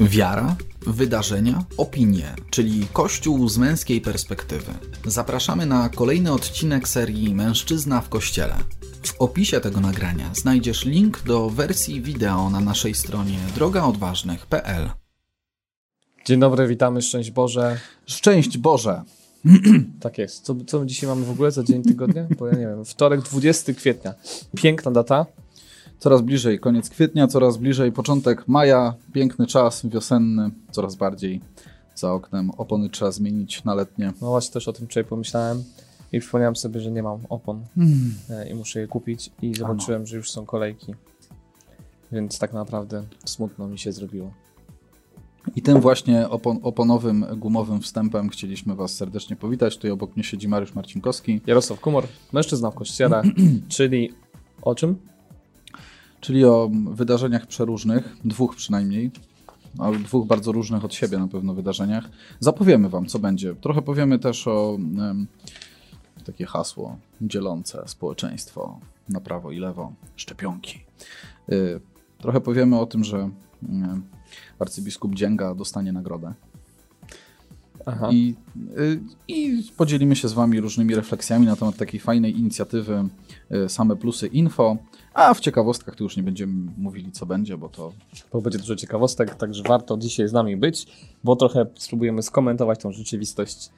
Wiara, wydarzenia, opinie, czyli Kościół z męskiej perspektywy. Zapraszamy na kolejny odcinek serii Mężczyzna w Kościele. W opisie tego nagrania znajdziesz link do wersji wideo na naszej stronie drogaodważnych.pl. Dzień dobry, witamy, szczęść Boże. Szczęść Boże! Tak jest. Co, co my dzisiaj mamy w ogóle za dzień tygodnia? Bo ja nie wiem. Wtorek, 20 kwietnia. Piękna data. Coraz bliżej koniec kwietnia, coraz bliżej początek maja. Piękny czas wiosenny, coraz bardziej za oknem. Opony trzeba zmienić na letnie. No właśnie też o tym wczoraj pomyślałem i przypomniałem sobie, że nie mam opon e, i muszę je kupić i zobaczyłem, że już są kolejki. Więc tak naprawdę smutno mi się zrobiło. I tym właśnie opon oponowym, gumowym wstępem chcieliśmy Was serdecznie powitać. Tutaj obok mnie siedzi Mariusz Marcinkowski, Jarosław Kumor, mężczyzna w kościele, czyli o czym? Czyli o wydarzeniach przeróżnych, dwóch przynajmniej, ale dwóch bardzo różnych od siebie na pewno wydarzeniach. Zapowiemy Wam, co będzie. Trochę powiemy też o em, takie hasło dzielące społeczeństwo na prawo i lewo, szczepionki. Y, trochę powiemy o tym, że em, arcybiskup Dzięga dostanie nagrodę. Aha. I, y, I podzielimy się z Wami różnymi refleksjami na temat takiej fajnej inicjatywy y, Same Plusy Info. A w ciekawostkach tu już nie będziemy mówili, co będzie, bo to bo będzie dużo ciekawostek, także warto dzisiaj z nami być, bo trochę spróbujemy skomentować tą rzeczywistość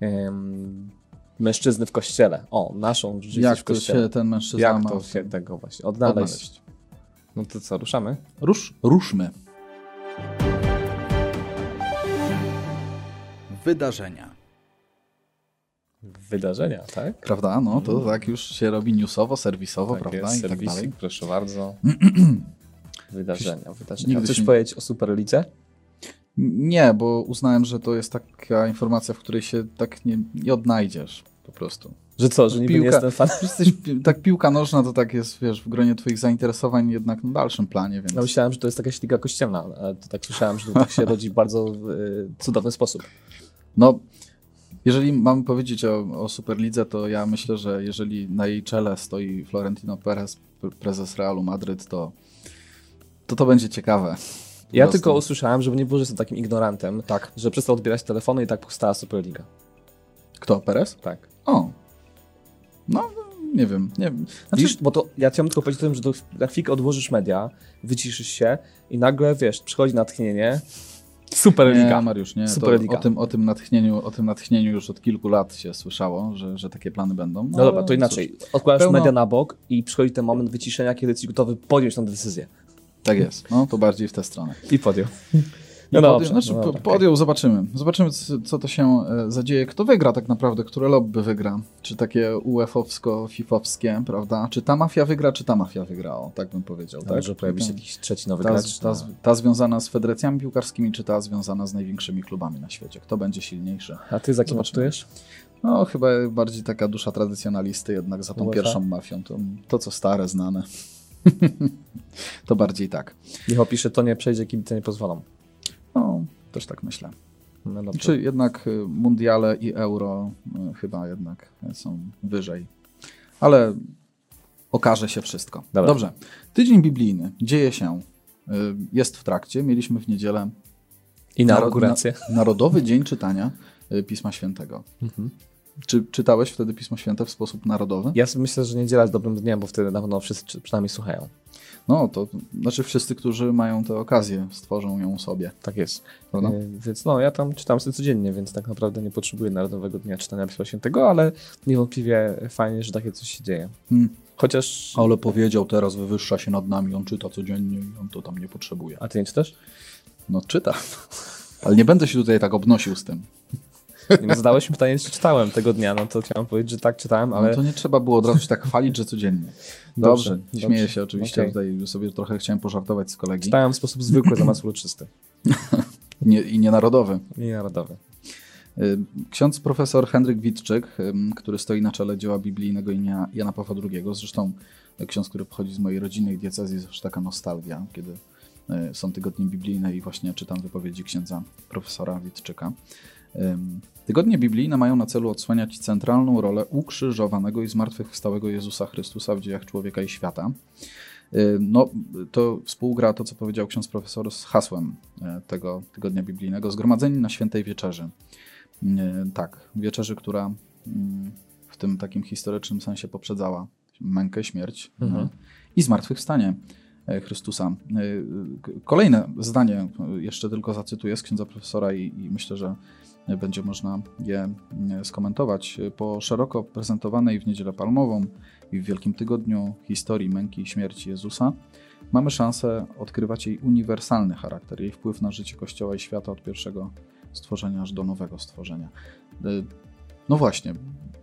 em, mężczyzny w kościele. O, naszą rzeczywistość jak w to kościele. się ten mężczyzna Jak ma to się tego właśnie odnaleźć. odnaleźć. No to co, ruszamy? Rusz, ruszmy. Wydarzenia. Wydarzenia, tak? Prawda? No to tak już się robi newsowo, serwisowo, tak prawda? jest, I tak serwisik, dalej. proszę bardzo. wydarzenia, wydarzenia. Nigdy Chcesz się powiedzieć o Superlidze? Nie, bo uznałem, że to jest taka informacja, w której się tak nie, nie odnajdziesz po prostu. Że co, że niby nie Piłka- jestem fan? Jesteś, pi- tak piłka nożna to tak jest, wiesz, w gronie twoich zainteresowań jednak na dalszym planie, więc... Ja myślałem, że to jest jakaś liga kościelna, ale to tak słyszałem, że to tak się rodzi w bardzo y, cudowny sposób. No, jeżeli mam powiedzieć o, o Superlidze, to ja myślę, że jeżeli na jej czele stoi Florentino Perez, pre- prezes Realu Madryt, to to, to będzie ciekawe. Ja tylko usłyszałem, żeby nie było, że jestem takim ignorantem, Tak. że przestał odbierać telefony i tak powstała Superliga. Kto? Perez? Tak. O. No, nie wiem. Nie wiem. Znaczy, bo to ja chciałem tylko powiedzieć o tym, że na chwilkę odłożysz media, wyciszysz się i nagle, wiesz, przychodzi natchnienie. Superliga. Nie, Mariusz, nie. Superliga. o, tym, o, tym natchnieniu, o tym natchnieniu już od kilku lat się słyszało, że, że takie plany będą. No dobra, to ale inaczej. cóż, Odkładasz pełno- media na bok i przychodzi ten moment wyciszenia, kiedy jesteś gotowy podjąć tę decyzję. tak jest. No, to bardziej w tę stronę. I podjął. No No podjął, dobrze, znaczy, no po- dobra, podjął, zobaczymy. Zobaczymy, co, to się e, zadzieje. Kto wygra tak naprawdę, które lobby wygra? Czy takie UEFA-owsko-fifowskie, prawda? Czy ta mafia wygra, czy ta mafia wygra? O, tak bym powiedział. Tak, tak? może pojawi się jakiś trzeci nowy ta, gracz. ta, no. ta związana z federacjami piłkarskimi, czy ta związana z największymi klubami na świecie? Kto będzie silniejszy? A ty za kim optujesz? No, chyba bardziej taka dusza tradycjonalisty jednak za tą UEFA? pierwszą mafią. To, to co stare, znane. to bardziej tak. Michał pisze, to nie przejdzie, kibice nie pozwolą. No, też tak myślę. No dobrze. Czy jednak y, mundiale i euro y, chyba jednak są wyżej. Ale okaże się wszystko. Dobra. Dobrze. Tydzień biblijny dzieje się. y, Jest w trakcie. Mieliśmy w niedzielę Inaugurację. na- Narodowy Dzień Czytania Pisma Świętego. Mhm. Czy czytałeś wtedy Pismo Święte w sposób narodowy? Ja myślę, że niedziela jest dobrym dniem, bo wtedy na pewno wszyscy przynajmniej słuchają. No, to znaczy wszyscy, którzy mają tę okazję, stworzą ją sobie. Tak jest. Prawda? E, Więc no, ja tam czytam sobie codziennie, więc tak naprawdę nie potrzebuję Narodowego Dnia Czytania Pisma Świętego, ale niewątpliwie fajnie, że takie coś się dzieje. Hmm. Chociaż... Ale powiedział, teraz wywyższa się nad nami, on czyta codziennie i on to tam nie potrzebuje. A ty nie czytasz? No czyta. Ale nie będę się tutaj tak obnosił z tym. Nie zadałeś mi pytanie, czy czytałem tego dnia, no to chciałem powiedzieć, że tak czytałem, ale... No to nie trzeba było od razu się tak chwalić, że codziennie. Dobrze, Dobrze, śmieję się oczywiście. Okej. Tutaj sobie trochę chciałem pożartować z kolegi. Czytałem w sposób zwykły zamiast uroczysty. Nie, I nienarodowy. Nie narodowy. Y, Ksiądz profesor Henryk Witczyk, ym, który stoi na czele dzieła biblijnego imienia Jana Pawła II, zresztą y, ksiądz, który pochodzi z mojej rodziny i diecezji, zawsze taka nostalgia, kiedy y, są tygodnie biblijne i właśnie czytam wypowiedzi księdza profesora Witczyka. Tygodnie biblijne mają na celu odsłaniać centralną rolę ukrzyżowanego i zmartwychwstałego Jezusa Chrystusa w dziejach człowieka i świata. No, to współgra to, co powiedział ksiądz profesor z hasłem e, tego tygodnia biblijnego. Zgromadzeni na świętej wieczerzy. Tak, wieczerzy, która w tym takim historycznym sensie poprzedzała mękę, śmierć Mhm. e, i zmartwychwstanie e, Chrystusa. Kolejne zdanie jeszcze tylko zacytuję z księdza profesora i, i myślę, że będzie można je e, skomentować. Po szeroko prezentowanej w Niedzielę Palmową i w Wielkim Tygodniu historii męki i śmierci Jezusa mamy szansę odkrywać jej uniwersalny charakter, jej wpływ na życie Kościoła i świata od pierwszego stworzenia aż do nowego stworzenia. E, No właśnie,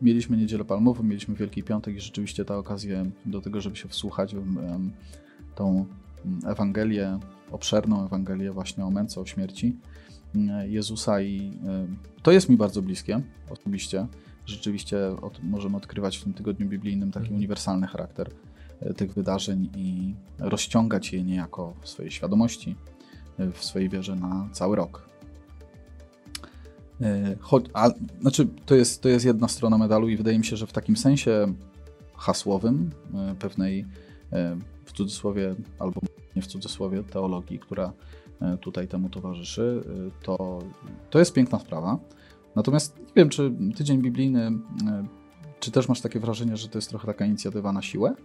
mieliśmy Niedzielę Palmową, mieliśmy Wielki Piątek i rzeczywiście ta okazja do tego, żeby się wsłuchać w tą mm, Ewangelię, obszerną Ewangelię właśnie o męce, o śmierci mm, Jezusa i em, to jest mi bardzo bliskie osobiście. Rzeczywiście od, możemy odkrywać w tym tygodniu biblijnym taki Mhm. uniwersalny charakter e, tych wydarzeń i rozciągać je niejako w swojej świadomości, e, w swojej wierze na cały rok. E, Choć, a, znaczy, to jest, to jest jedna strona medalu i wydaje mi się, że w takim sensie hasłowym, e, pewnej e, w cudzysłowie albo nie w cudzysłowie teologii, która e, tutaj temu towarzyszy, e, to, to jest piękna sprawa. Natomiast nie wiem, czy tydzień biblijny, e, czy też masz takie wrażenie, że to jest trochę taka inicjatywa na siłę?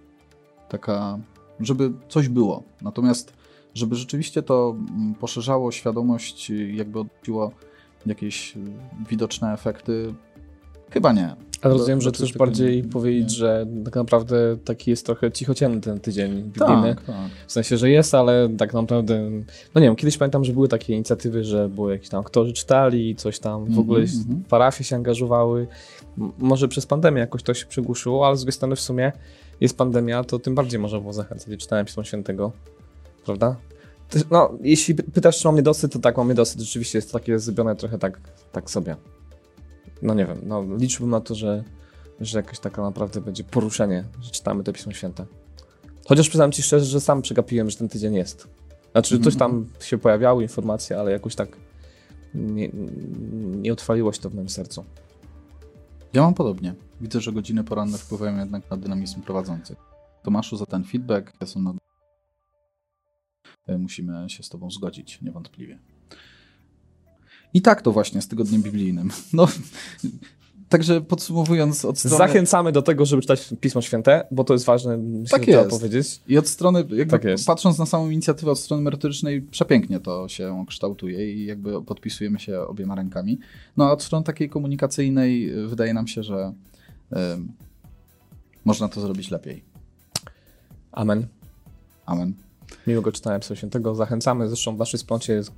Taka, żeby coś było. Natomiast, żeby rzeczywiście to mm, poszerzało świadomość, jakby odbiło jakieś widoczne efekty, chyba nie. Ale Do- rozumiem, że do też bardziej takiego- powiedzieć, nie. że tak naprawdę taki jest trochę cichociemny ten tydzień biblijny. Tak, tak. W sensie, że jest, ale tak naprawdę, no nie wiem, kiedyś pamiętam, że były takie inicjatywy, że były jakieś tam aktorzy czytali, coś tam, w Mhm, ogóle mhm. parafie się angażowały. M- Może przez pandemię jakoś to się przygłuszyło, ale z drugiej strony w sumie jest pandemia, to tym bardziej można było zachęcać. Ja czytałem Pismo Świętego, prawda? No, jeśli py- pytasz, czy mam niedosyt, to tak, mam niedosyt. Rzeczywiście jest to takie zrobione trochę tak, tak sobie. No nie wiem, no liczyłbym na to, że, że jakaś taka naprawdę będzie poruszenie, że czytamy to Pismo Święte. Chociaż przyznam ci szczerze, że sam przegapiłem, że ten tydzień jest. Znaczy, Mhm. coś tam się pojawiały informacje, ale jakoś tak nie, nie utrwaliło się to w moim sercu. Ja mam podobnie. Widzę, że godziny poranne wpływają jednak na dynamizm prowadzących. Tomaszu, za ten feedback ja są na... E, musimy się z Tobą zgodzić, niewątpliwie. I tak to właśnie z tygodniem biblijnym. No, także podsumowując od strony... Zachęcamy do tego, żeby czytać Pismo Święte, bo to jest ważne, myślę, Tak jest. powiedzieć. I od strony, jakby Tak patrząc na samą inicjatywę od strony merytorycznej, przepięknie to się kształtuje i jakby podpisujemy się obiema rękami. No a od strony takiej komunikacyjnej y, wydaje nam się, że ym, można to zrobić lepiej. Amen. Amen. Miłego czytania Pisma Świętego. Zachęcamy. Zresztą w naszej wspólnocie jest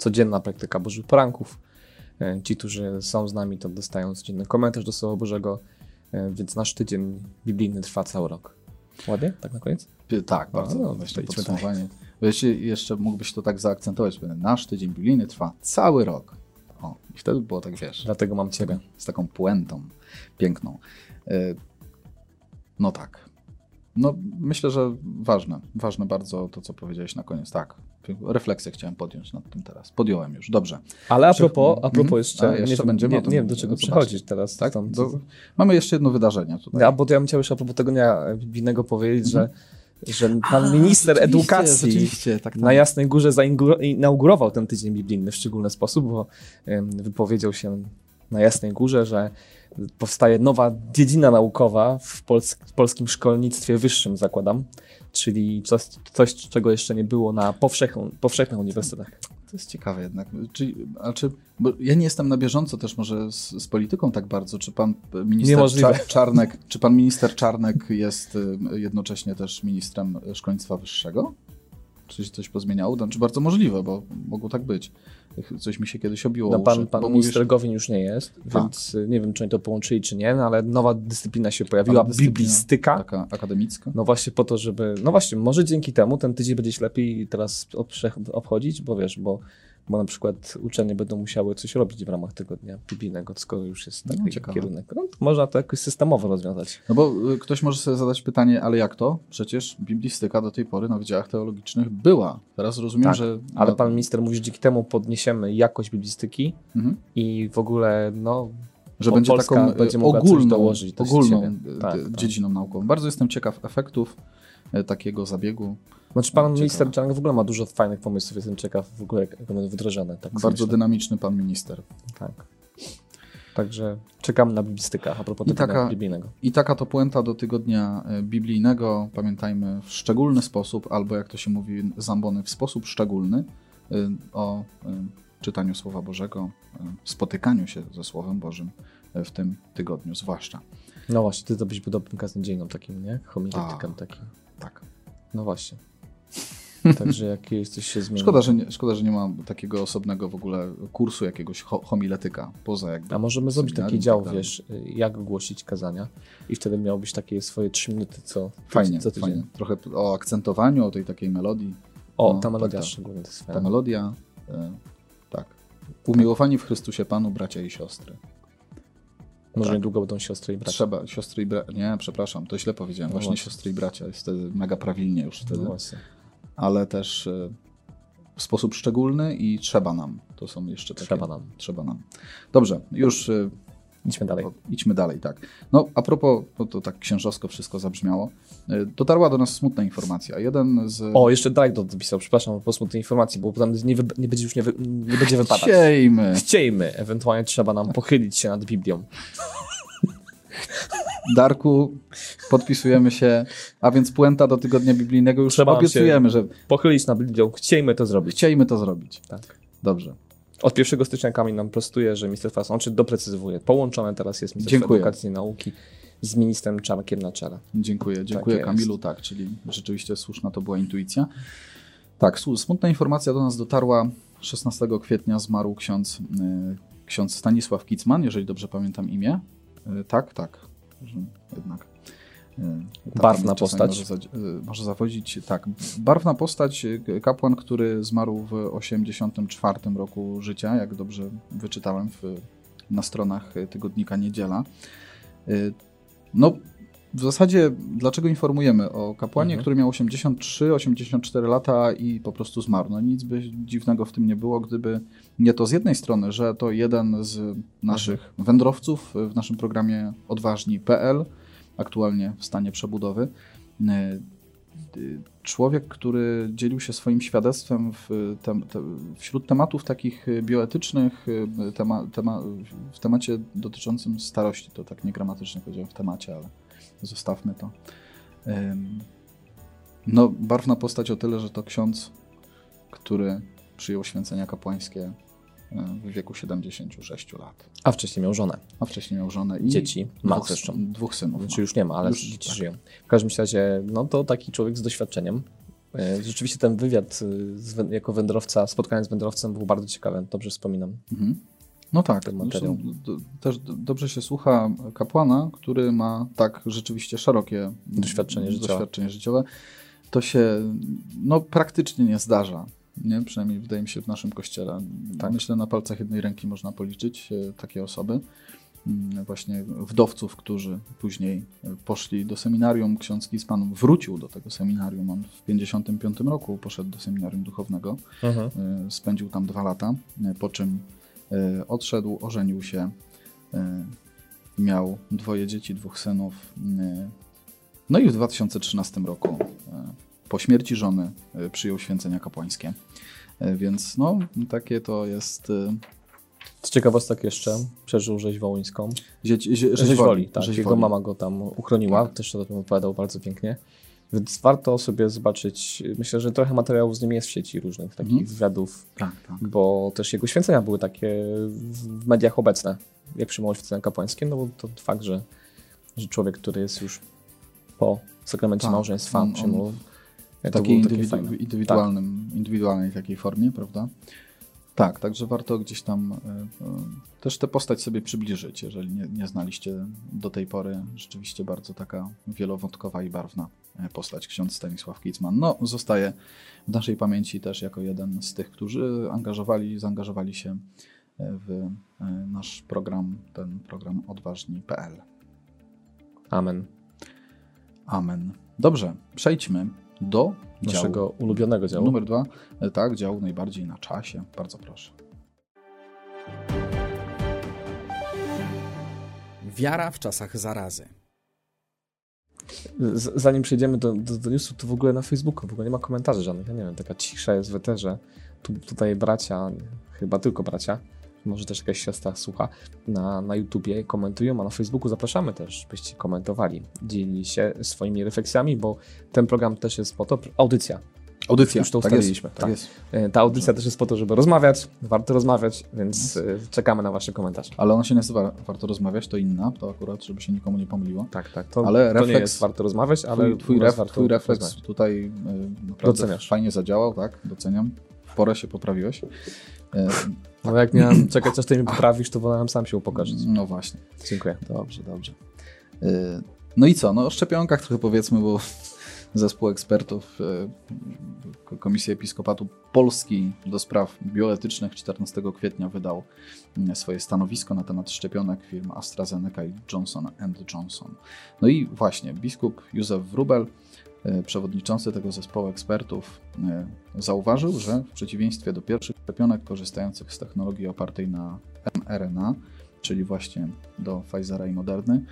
codzienna praktyka Bożych Poranków. E, Ci, którzy są z nami, to dostają codzienny komentarz do Słowa Bożego, e, więc nasz tydzień biblijny trwa cały rok. Ładnie? Tak na koniec? Tak, bardzo no, no, właśnie podsumowanie. Jeśli jeszcze mógłbyś to tak zaakcentować, nasz tydzień biblijny trwa cały rok. O, i wtedy było tak, wiesz, Dlatego mam Ciebie. z taką puentą piękną. Y, No tak. No myślę, że ważne, ważne bardzo to, co powiedziałeś na koniec. Tak, refleksję chciałem podjąć nad tym teraz. Podjąłem już, dobrze. Ale a propos, a propos Mhm. jeszcze, A, jeszcze nie, będziemy nie, nie wiem do czego przechodzić teraz. Tak? Tam, Do, mamy jeszcze jedno wydarzenie tutaj. Ja, bo to ja bym chciał jeszcze a propos tego dnia biblijnego powiedzieć, że, że pan minister Rzeczywiście, edukacji Rzeczywiście, tak, tak. na Jasnej Górze zaingu- inaugurował ten tydzień biblijny w szczególny sposób, bo wypowiedział się na Jasnej Górze, że powstaje nowa dziedzina naukowa w, pols- w polskim szkolnictwie wyższym, zakładam, czyli coś, coś czego jeszcze nie było na powszechnych, powszechnych uniwersytetach. To jest ciekawe jednak. Czy, a czy, bo ja nie jestem na bieżąco też może z, z polityką tak bardzo. Czy pan minister Niemożliwe. Cza- Czarnek, czy pan minister Czarnek jest jednocześnie też ministrem szkolnictwa wyższego? Czy się coś pozmieniało? Znaczy bardzo możliwe, bo mogło tak być. Coś mi się kiedyś obiło. No, pan uszy, pan minister mówisz- Gowin już nie jest, Tak. więc y, nie wiem, czy oni to połączyli, czy nie, no, ale nowa dyscyplina się pojawiła, biblistyka. Taka akademicka. No właśnie po to, żeby. No właśnie, może dzięki temu ten tydzień będzie się lepiej teraz obchodzić, bo wiesz, bo, bo na przykład uczenie będą musiały coś robić w ramach tygodnia biblijnego, skoro już jest No, taki ciekawe. kierunek. No, można to jakoś systemowo rozwiązać. No bo y, ktoś może sobie zadać pytanie, ale jak to? Przecież biblistyka do tej pory na wydziałach teologicznych była. Teraz rozumiem, Tak, że... Ale no, pan minister mówi, że dzięki temu podniesiemy jakość biblistyki mhm. i w ogóle, no. że będzie Polska taką y, będzie ogólną, dołożyć ogólną y, Tak, tak. dziedziną naukową. Bardzo jestem ciekaw efektów takiego zabiegu. Znaczy pan Ciekawe. minister Czarnek w ogóle ma dużo fajnych pomysłów, jestem ciekaw w ogóle jak będą wdrożone. Tak Bardzo dynamiczny pan minister. Tak. Także czekam na biblistykę a propos I taka- biblijnego. I taka to puenta do tygodnia e, biblijnego, pamiętajmy, w szczególny sposób, albo jak to się mówi, zambony w sposób szczególny, e, o e, czytaniu Słowa Bożego, spotykaniu się ze Słowem Bożym w tym tygodniu zwłaszcza. No właśnie, ty to byś był dobrym kaznodzieją takim, nie? Homiletykiem Tak. takim. Tak. No właśnie. Także jak jesteś się zmieni. Szkoda, że nie, szkoda, że nie ma takiego osobnego w ogóle kursu jakiegoś ho, homiletyka, poza jakby... A możemy zrobić taki dział, tak wiesz, jak głosić kazania i wtedy miałbyś takie swoje trzy minuty co, Fajnie, co tydzień. fajnie. Trochę o akcentowaniu, o tej takiej melodii. O, No, ta melodia tak, tak. szczególnie to jest Ta fajna. melodia, e, tak. Umiłowani w Chrystusie Panu, bracia i siostry. Może tak. niedługo będą siostry i bracia. Trzeba, siostry i bracia. Nie, przepraszam, to źle powiedziałem. No Właśnie właśnie. siostry i bracia jest mega prawilnie już wtedy. No właśnie. Ale też e, w sposób szczególny i trzeba nam. To są jeszcze takie. Trzeba nam. Trzeba nam. Dobrze, już e, Idźmy dalej. idźmy dalej, tak. No, a propos, bo to tak księżowsko wszystko zabrzmiało, e, dotarła do nas smutna informacja. Jeden z... O, jeszcze Drake dopisał, przepraszam, po smutnej informacji, bo potem nie, nie będzie już nie, wy, nie będzie wypadać. Chciejmy! Chciejmy, ewentualnie trzeba nam pochylić się nad Biblią. Darku, podpisujemy się, a więc puenta do tygodnia biblijnego już Trzeba obiecujemy, że Pochylić nad Biblią, chciejmy to zrobić. chcieliśmy to zrobić. Tak. Dobrze. Od 1 stycznia Kamil nam prostuje, że Ministerstwo Finansów, czy doprecyzowuje, połączone teraz jest Ministerstwo Dziękuję. Edukacji i Nauki z ministrem Czarkiem na czele. Dziękuję, dziękuję jest. Kamilu, tak, czyli rzeczywiście słuszna to była intuicja. Tak, smutna informacja do nas dotarła 16 kwietnia zmarł ksiądz, y, ksiądz Stanisław Kicman, jeżeli dobrze pamiętam imię. Y, tak, tak, że jednak. y, ta Barwna postać. Może, za, y, może zawodzić, tak. Barwna postać, y, kapłan, który zmarł w 84 roku życia, jak dobrze wyczytałem w, na stronach tygodnika Niedziela. No, w zasadzie, dlaczego informujemy o kapłanie, Mhm. który miał 83-84 lata i po prostu zmarł? No nic by dziwnego w tym nie było, gdyby nie to z jednej strony, że to jeden z naszych Mhm. wędrowców w naszym programie Odważni.pl, aktualnie w stanie przebudowy. Y, y, Człowiek, który dzielił się swoim świadectwem w tem, te, wśród tematów takich bioetycznych, y, tema, tema, w temacie dotyczącym starości, to tak niegramatycznie powiedziałem w temacie, ale zostawmy to. No, barwna postać o tyle, że to ksiądz, który przyjął święcenia kapłańskie w wieku 76 lat, A wcześniej miał żonę, a wcześniej miał żonę i dzieci, ma dwóch, zresztą. dwóch synów. Znaczy już nie ma, ale Już, dzieci tak. żyją. W każdym razie, no to taki człowiek z doświadczeniem. E, Rzeczywiście ten wywiad y, z, jako wędrowca, spotkanie z wędrowcem był bardzo ciekawe, dobrze wspominam. Mhm. No tak, ten materiał. też dobrze się słucha kapłana, który ma tak rzeczywiście szerokie Doświadczenie życiowe. doświadczenie życiowe. To się no, praktycznie nie zdarza. Nie? Przynajmniej wydaje mi się w naszym kościele. Tak. Myślę, na palcach jednej ręki można policzyć e, takie osoby. Mm, Właśnie wdowców, którzy później e, poszli do seminarium. Ksiądz Kispan wrócił do tego seminarium. On w 55 roku poszedł do seminarium duchownego. Y, Spędził tam dwa lata, po czym odszedł, ożenił się, y, miał dwoje dzieci, dwóch synów. y, No i w 2013 roku, po śmierci żony, przyjął święcenia kapłańskie. Więc no, takie to jest Z ciekawostek jeszcze przeżył rzeź wołyńską. dzieci, zie- Rzeź woli, tak. rzeź Jego woli. mama go tam uchroniła, Tak. też o tym opowiadał bardzo pięknie. Więc warto sobie zobaczyć, myślę, że trochę materiałów z nim jest w sieci różnych, takich Mhm. wywiadów, Tak, tak. bo też jego święcenia były takie w mediach obecne, jak przyjmował święcenia kapłańskie, no bo to fakt, że, że człowiek, który jest już po sakramencie Tak. małżeństwa On- on przyjmował, w to takiej indywidu- indywidualnym, indywidualnej takiej formie, prawda? Tak, także warto gdzieś tam y, y, też tę postać sobie przybliżyć, jeżeli nie, nie znaliście do tej pory. Rzeczywiście bardzo taka wielowątkowa i barwna postać, ksiądz Stanisław Kicman. No, zostaje w naszej pamięci też jako jeden z tych, którzy angażowali, zaangażowali się y, w y, nasz program, ten program odważni.pl. Amen. Amen. Dobrze, przejdźmy do działu. Naszego ulubionego działu. Numer dwa, e, tak, dział najbardziej na czasie. Bardzo proszę. Wiara w czasach zarazy. Zanim przejdziemy do, do, do newsu, to w ogóle na Facebooku w ogóle nie ma komentarzy żadnych. Ja nie wiem, taka cisza jest w eterze. Tu, tutaj bracia, chyba tylko bracia, może też jakaś siostra słucha, na, na YouTubie komentują, a na Facebooku zapraszamy też, byście komentowali, dzielili się swoimi refleksjami, bo ten program też jest po to, audycja. Audycja, Już to tak ustaliliśmy, Jest, tak. tak. jest. E, Ta audycja też jest po to, żeby rozmawiać, warto rozmawiać, więc e, czekamy na wasze komentarze. Ale ona się nazywa Warto Rozmawiać, to inna, to akurat, żeby się nikomu nie pomyliło. Tak, tak. To, Ale to nie refleks- jest warto rozmawiać, ale Twój, twój, ref, twój refleks rozmawiać. tutaj y, naprawdę Doceniasz. fajnie zadziałał, tak? Doceniam. W porę się poprawiłeś. E, No jak miałem czekać, aż ty mi poprawisz, to wolałem sam się upokorzyć. No właśnie. Dziękuję. Dobrze, dobrze. No i co? No o szczepionkach trochę powiedzmy, bo zespół ekspertów y, Komisji Episkopatu Polski do spraw bioetycznych 14 kwietnia wydał y, swoje stanowisko na temat szczepionek firm AstraZeneca i Johnson Johnson. No i właśnie biskup Józef Wrubel, y, przewodniczący tego zespołu ekspertów, y, zauważył, że w przeciwieństwie do pierwszych szczepionek korzystających z technologii opartej na mRNA, czyli właśnie do Pfizera i Moderny,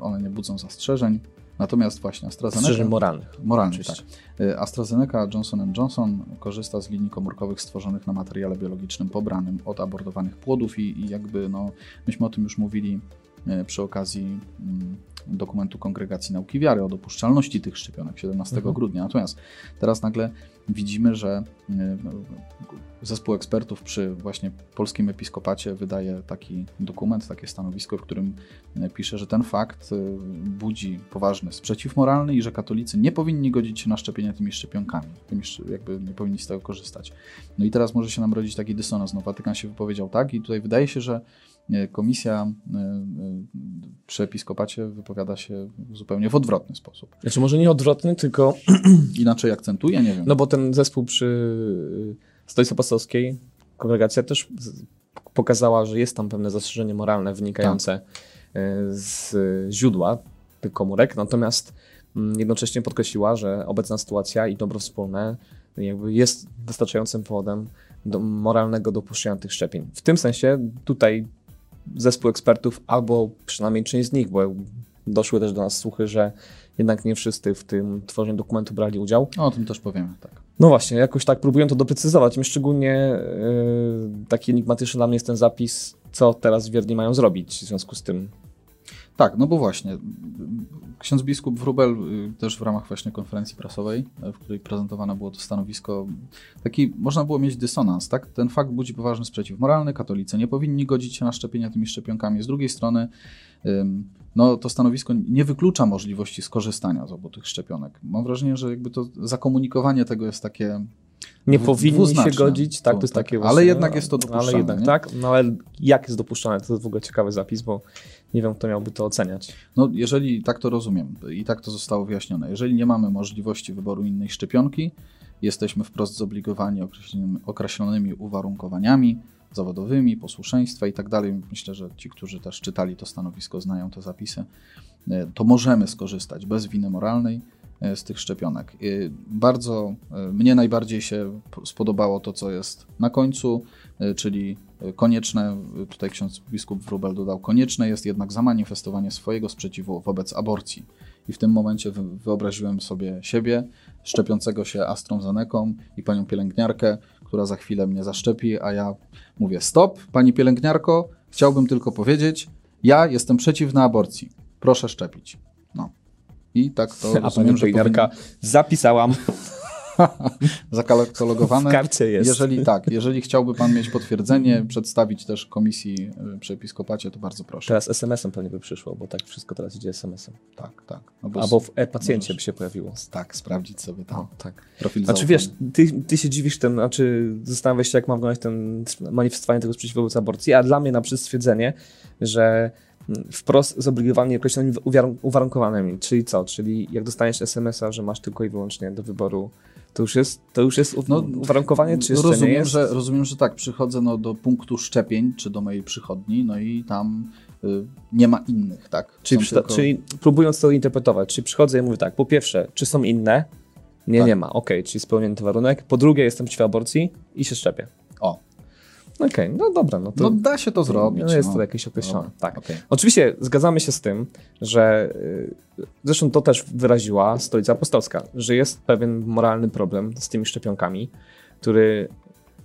one nie budzą zastrzeżeń. Natomiast właśnie AstraZeneca... Strzeżeń moralnych. Moralnych, tak. Oczywiście. Y, AstraZeneca Johnson Johnson korzysta z linii komórkowych stworzonych na materiale biologicznym pobranym od abortowanych płodów i, i jakby no, myśmy o tym już mówili y, przy okazji mm, dokumentu Kongregacji Nauki Wiary o dopuszczalności tych szczepionek 17 Mhm. grudnia. Natomiast teraz nagle widzimy, że y, zespół ekspertów przy właśnie polskim episkopacie wydaje taki dokument, takie stanowisko, w którym y, pisze, że ten fakt y, budzi poważny sprzeciw moralny i że katolicy nie powinni godzić się na szczepienie tymi szczepionkami, tymi, jakby nie powinni z tego korzystać. No i teraz może się nam rodzić taki dysonans. No, Watykan się wypowiedział tak i tutaj wydaje się, że komisja y, y, przy episkopacie wypowiada się zupełnie w odwrotny sposób. Znaczy może nie odwrotny, tylko Inaczej akcentuje, nie wiem. no bo ten zespół przy Stolicy Apostolskiej, kongregacja też pokazała, że jest tam pewne zastrzeżenie moralne wynikające Tak. e, z źródła tych komórek, natomiast mm, jednocześnie podkreśliła, że obecna sytuacja i dobro wspólne jakby jest wystarczającym powodem do moralnego dopuszczenia tych szczepień. W tym sensie tutaj zespół ekspertów, albo przynajmniej część z nich, bo doszły też do nas słuchy, że jednak nie wszyscy w tym tworzeniu dokumentu brali udział. No, o tym też powiemy, tak. No właśnie, jakoś tak próbuję to doprecyzować. Mi szczególnie yy, taki enigmatyczny dla mnie jest ten zapis, co teraz wierni mają zrobić w związku z tym. Tak, no bo właśnie. Ksiądz biskup Wrubel y, też w ramach właśnie konferencji prasowej, y, w której prezentowane było to stanowisko, taki można było mieć dysonans, tak? Ten fakt budzi poważny sprzeciw moralny, katolicy nie powinni godzić się na szczepienia tymi szczepionkami. Z drugiej strony, no to stanowisko nie wyklucza możliwości skorzystania z obu tych szczepionek. Mam wrażenie, że jakby to zakomunikowanie tego jest takie Nie Dwu- powinni się godzić, tak, to jest Tak, takie ale właśnie, jednak jest to dopuszczalne, Ale jednak, nie? tak, no ale jak jest dopuszczalne, to jest w ogóle ciekawy zapis, bo nie wiem, kto miałby to oceniać. No, jeżeli tak to rozumiem i tak to zostało wyjaśnione, jeżeli nie mamy możliwości wyboru innej szczepionki, jesteśmy wprost zobligowani określonymi, określonymi uwarunkowaniami zawodowymi, posłuszeństwa i tak dalej. Myślę, że ci, którzy też czytali to stanowisko, znają te zapisy, e, to możemy skorzystać bez winy moralnej z tych szczepionek. E, Bardzo e, mnie najbardziej się spodobało to, co jest na końcu, e, czyli e, konieczne, e, tutaj ksiądz biskup Wrubel dodał, konieczne jest jednak zamanifestowanie swojego sprzeciwu wobec aborcji. I w tym momencie wy- wyobraziłem sobie siebie, szczepiącego się AstraZeneką i panią pielęgniarkę, która za chwilę mnie zaszczepi, a ja mówię stop, pani pielęgniarko, chciałbym tylko powiedzieć, ja jestem przeciwna aborcji, proszę szczepić. No. I tak to A rozumiem, że pielęgniarka zapisałam, zakatalogowane. w karcie jest. Jeżeli tak, jeżeli chciałby pan mieć potwierdzenie, przedstawić też komisji y, przy episkopacie, to bardzo proszę. Teraz SMS-em pewnie by przyszło, bo tak wszystko teraz idzie SMS-em. Tak, tak. No bo Albo w e-pacjencie by się pojawiło. Tak, sprawdzić sobie tam O, tak. profil Znaczy zaufany. wiesz, ty, ty się dziwisz ten, znaczy zastanawiasz się, jak ma wyglądać ten manifestowanie tego sprzeciwu wobec aborcji, a dla mnie na przykład stwierdzenie, że wprost zobligowani określonymi uwarun- uwarunkowanymi, czyli co? Czyli jak dostaniesz SMS-a, że masz tylko i wyłącznie do wyboru, to już jest, to już jest No, uwarunkowanie, czy jeszcze rozumiem, nie jest? Że, rozumiem, że tak, przychodzę no, do punktu szczepień, czy do mojej przychodni, no i tam y, nie ma innych, tak? Czyli, tylko- czyli próbując to interpretować, czyli przychodzę i mówię tak, po pierwsze, czy są inne? Nie, Tak. nie ma, okej, czyli spełniony ten warunek. Po drugie, jestem przeciw aborcji i się szczepię. Okej, no dobra, no to No da się to zrobić. no jest no. to jakieś określone. Dobra, Tak. okej. Oczywiście zgadzamy się z tym, że y, zresztą to też wyraziła Stolica Apostolska, że jest pewien moralny problem z tymi szczepionkami, który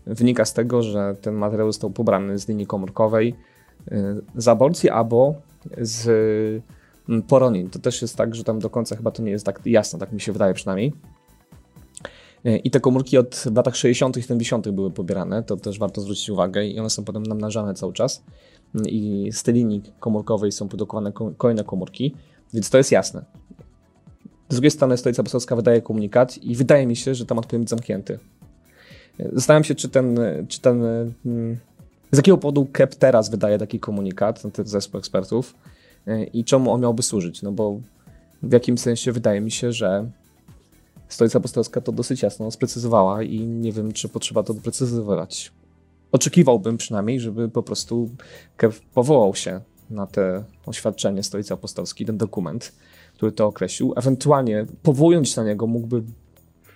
wynika z tego, że ten materiał został pobrany z linii komórkowej y, z aborcji albo z y, poronin. To też jest tak, że tam do końca chyba to nie jest tak jasne, tak mi się wydaje przynajmniej. Y, I te komórki od latach 60. i 70. były pobierane, to też warto zwrócić uwagę i one są potem namnażane cały czas i z tej linii komórkowej są produkowane ko- kolejne komórki, więc to jest jasne. Z drugiej strony Stolica Apostolska wydaje komunikat i wydaje mi się, że temat powinien być zamknięty. Zastanawiam się, czy ten, czy ten mm, z jakiego powodu KEP teraz wydaje taki komunikat, ten zespół ekspertów y, i czemu on miałby służyć, no bo w jakimś sensie wydaje mi się, że Stolica Apostolska to dosyć jasno sprecyzowała i nie wiem, czy potrzeba to doprecyzować. Oczekiwałbym przynajmniej, żeby po prostu Kev powołał się na te oświadczenie Stolicy Apostolskiej, ten dokument, który to określił. Ewentualnie powołując się na niego mógłby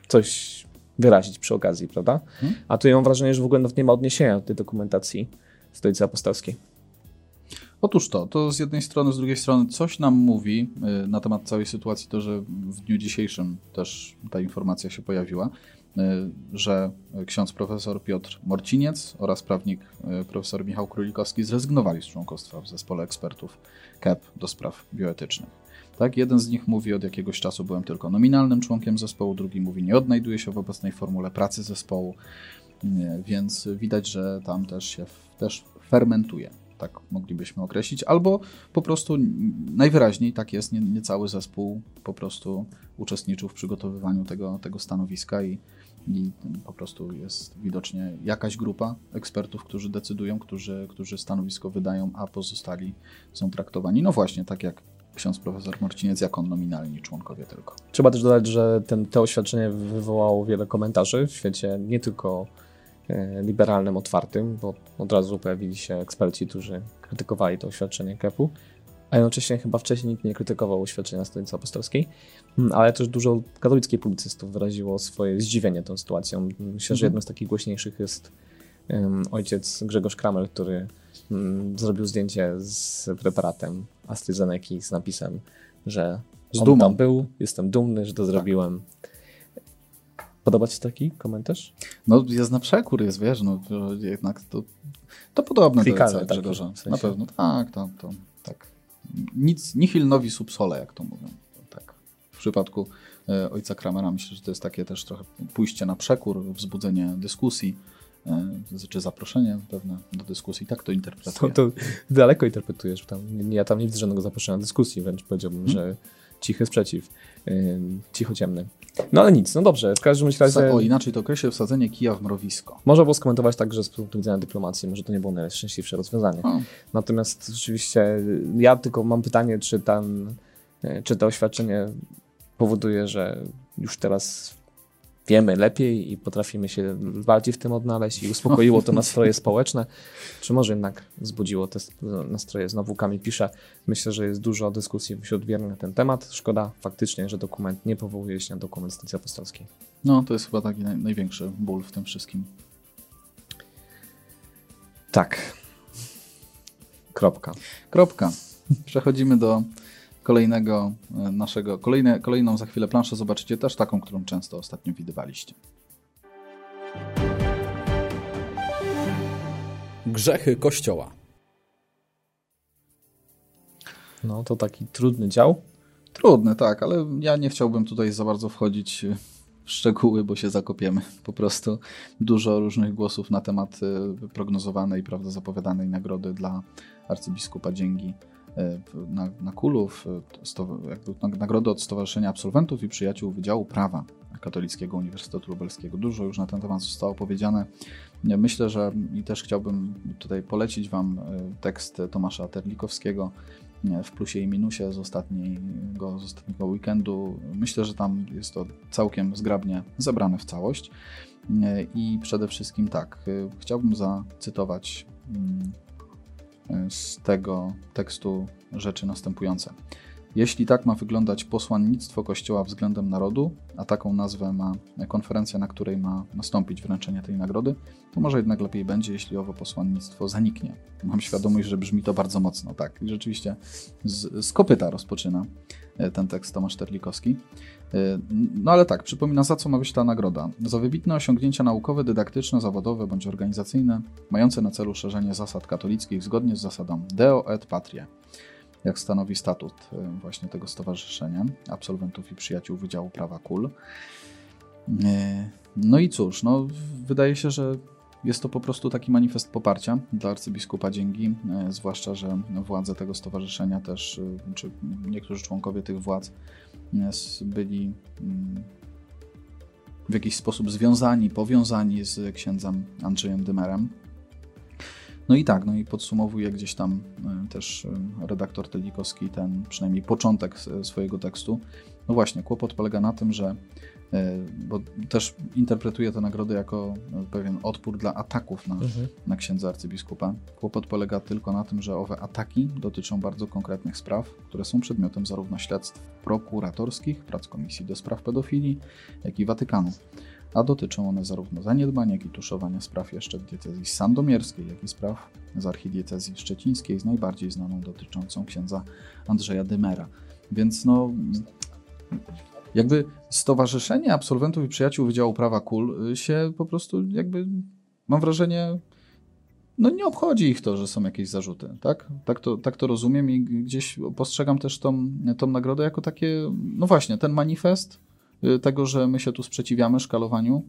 coś wyrazić przy okazji, prawda? Hmm. A tu ja mam wrażenie, że w ogóle nie ma odniesienia do tej dokumentacji Stolicy Apostolskiej. Otóż to, to z jednej strony, z drugiej strony coś nam mówi y, na temat całej sytuacji to, że w dniu dzisiejszym też ta informacja się pojawiła, y, że ksiądz profesor Piotr Morciniec oraz prawnik y, profesor Michał Królikowski zrezygnowali z członkostwa w zespole ekspertów KEP do spraw bioetycznych. Tak, jeden z nich mówi, od jakiegoś czasu byłem tylko nominalnym członkiem zespołu, drugi mówi, nie odnajduje się w obecnej formule pracy zespołu, więc widać, że tam też się też fermentuje, tak moglibyśmy określić, albo po prostu najwyraźniej tak jest, nie, nie cały zespół po prostu uczestniczył w przygotowywaniu tego, tego stanowiska i, i po prostu jest widocznie jakaś grupa ekspertów, którzy decydują, którzy, którzy stanowisko wydają, a pozostali są traktowani, no właśnie, tak jak ksiądz profesor Marciniec, jako nominalni członkowie tylko. Trzeba też dodać, że ten, to oświadczenie wywołało wiele komentarzy w świecie nie tylko liberalnym, otwartym, bo od razu pojawili się eksperci, którzy krytykowali to oświadczenie KEP-u, a jednocześnie chyba wcześniej nikt nie krytykował oświadczenia Stolicy Apostolskiej, Mm, ale też dużo katolickich publicystów wyraziło swoje zdziwienie tą sytuacją. Myślę, że Mhm. jednym z takich głośniejszych jest ojciec Grzegorz Kramel, który mm, zrobił zdjęcie z preparatem AstraZeneca z napisem, że Z on dumą. tam był, jestem dumny, że to zrobiłem. Podoba Ci się taki komentarz? No jest na przekór, jest, wiesz, no to jednak to, to podobne do Klikalne ojca takie, Grzegorza. w sensie. Na pewno, tak, to, to tak. Nic, nihil novi sub sole, jak to mówią. Tak. W przypadku e, ojca Kramera myślę, że to jest takie też trochę pójście na przekór, wzbudzenie dyskusji, e, czy zaproszenie pewne do dyskusji. Tak to To, interpretuję. to daleko interpretujesz. Tam, ja tam nie widzę żadnego zaproszenia do dyskusji, wręcz powiedziałbym, Hmm. że cichy sprzeciw, ym, cicho ciemny. No ale nic, no dobrze, w każdym razie o, inaczej to określę wsadzenie kija w mrowisko. można było skomentować tak, że z punktu widzenia dyplomacji może to nie było najszczęśliwsze rozwiązanie. Natomiast rzeczywiście y, ja tylko mam pytanie, czy, tam, y, czy to oświadczenie powoduje, że już teraz wiemy lepiej i potrafimy się bardziej w tym odnaleźć i uspokoiło to nastroje społeczne, czy może jednak wzbudziło te nastroje. Znowu Kamil pisze, myślę, że jest dużo dyskusji wśród wiernych na ten temat. Szkoda faktycznie, że dokument nie powołuje się na dokument Stacji Apostolskiej. no, to jest chyba taki naj, największy ból w tym wszystkim. Tak. Kropka. Kropka. Przechodzimy do kolejnego e, naszego, kolejne, kolejną za chwilę planszę. Zobaczycie też taką, którą często ostatnio widywaliście. Grzechy Kościoła. No to taki trudny dział. Trudne, tak, ale ja nie chciałbym tutaj za bardzo wchodzić e, w szczegóły, bo się zakopiemy. Po prostu dużo różnych głosów na temat e, prognozowanej, prawda, zapowiadanej nagrody dla arcybiskupa Dzięgi na, na Kulów, e, sto, jakby nag- nagrody od Stowarzyszenia Absolwentów i Przyjaciół Wydziału Prawa Katolickiego Uniwersytetu Lubelskiego. Dużo już na ten temat zostało powiedziane. Myślę, że i też chciałbym tutaj polecić Wam e, tekst Tomasza Terlikowskiego w plusie i minusie z ostatniego, z ostatniego weekendu. Myślę, że tam jest to całkiem zgrabnie zebrane w całość. I przede wszystkim tak, chciałbym zacytować mm, z tego tekstu rzeczy następujące. Jeśli tak ma wyglądać posłannictwo Kościoła względem narodu, a taką nazwę ma konferencja, na której ma nastąpić wręczenie tej nagrody, to może jednak lepiej będzie, jeśli owo posłannictwo zaniknie. Mam świadomość, że brzmi to bardzo mocno, tak. I rzeczywiście z, z kopyta rozpoczyna e, ten tekst Tomasz Terlikowski. E, no ale tak, przypomina, za co ma być ta nagroda. Za wybitne osiągnięcia naukowe, dydaktyczne, zawodowe bądź organizacyjne, mające na celu szerzenie zasad katolickich zgodnie z zasadą Deo et Patria jak stanowi statut e, właśnie tego stowarzyszenia absolwentów i przyjaciół Wydziału Prawa KUL. E, no i cóż, no, wydaje się, że jest to po prostu taki manifest poparcia dla arcybiskupa Dzięgi, e, zwłaszcza, że władze tego stowarzyszenia też, czy niektórzy członkowie tych władz byli mm, w jakiś sposób związani, powiązani z księdzem Andrzejem Dymerem. No i tak, no i podsumowuje gdzieś tam e, też e, redaktor Telikowski ten przynajmniej początek swojego tekstu. No właśnie, kłopot polega na tym, że e, bo też interpretuje tę nagrodę jako pewien odpór dla ataków na, mhm. na księdza arcybiskupa. Kłopot polega tylko na tym, że owe ataki dotyczą bardzo konkretnych spraw, które są przedmiotem zarówno śledztw prokuratorskich, prac Komisji do Spraw Pedofilii, jak i Watykanu a dotyczą one zarówno zaniedbania, jak i tuszowania spraw jeszcze w diecezji sandomierskiej, jak i spraw z archidiecezji szczecińskiej, z najbardziej znaną dotyczącą księdza Andrzeja Dymera. Więc no, jakby Stowarzyszenie Absolwentów i Przyjaciół Wydziału Prawa KUL się po prostu jakby, mam wrażenie, no nie obchodzi ich to, że są jakieś zarzuty, tak? Tak to, tak to rozumiem i gdzieś postrzegam też tą, tą nagrodę jako takie, no właśnie, ten manifest, Y, tego, że my się tu sprzeciwiamy szkalowaniu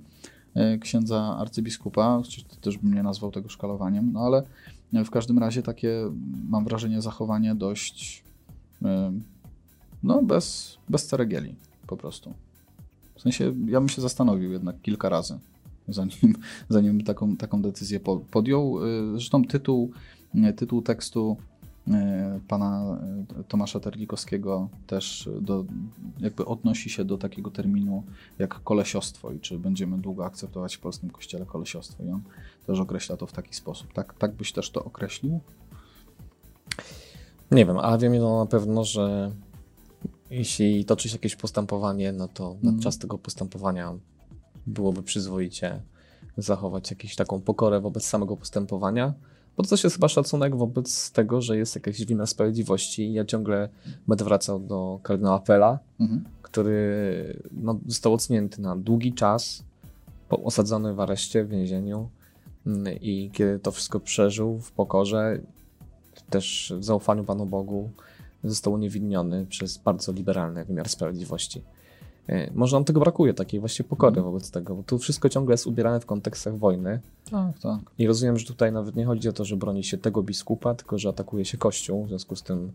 y, księdza arcybiskupa, też bym nie nazwał tego szkalowaniem, no ale w każdym razie takie, mam wrażenie, zachowanie dość y, no bez, bez ceregieli po prostu. W sensie, ja bym się zastanowił jednak kilka razy, zanim, zanim taką, taką decyzję podjął. Zresztą tytuł, tytuł tekstu pana e, Tomasza Terlikowskiego też do, jakby odnosi się do takiego terminu jak kolesiostwo i czy będziemy długo akceptować w polskim kościele kolesiostwo i on też określa to w taki sposób. Tak, tak byś też to określił? Nie wiem, ale wiem jedno na pewno, że jeśli toczy się jakieś postępowanie, no to mm. na czas tego postępowania byłoby przyzwoicie zachować jakąś taką pokorę wobec samego postępowania, bo to jest chyba szacunek wobec tego, że jest jakaś wina sprawiedliwości. Ja ciągle będę wracał do kardynała Pela, mhm. który no, został odsunięty na długi czas, osadzony w areszcie, w więzieniu mm, i kiedy to wszystko przeżył w pokorze, też w zaufaniu Panu Bogu, został uniewinniony przez bardzo liberalny wymiar sprawiedliwości. E, może nam tego brakuje, takiej właśnie pokory mm. wobec tego, bo tu wszystko ciągle jest ubierane w kontekstach wojny. Tak, tak. I rozumiem, że tutaj nawet nie chodzi o to, że broni się tego biskupa, tylko że atakuje się kościół, w związku z tym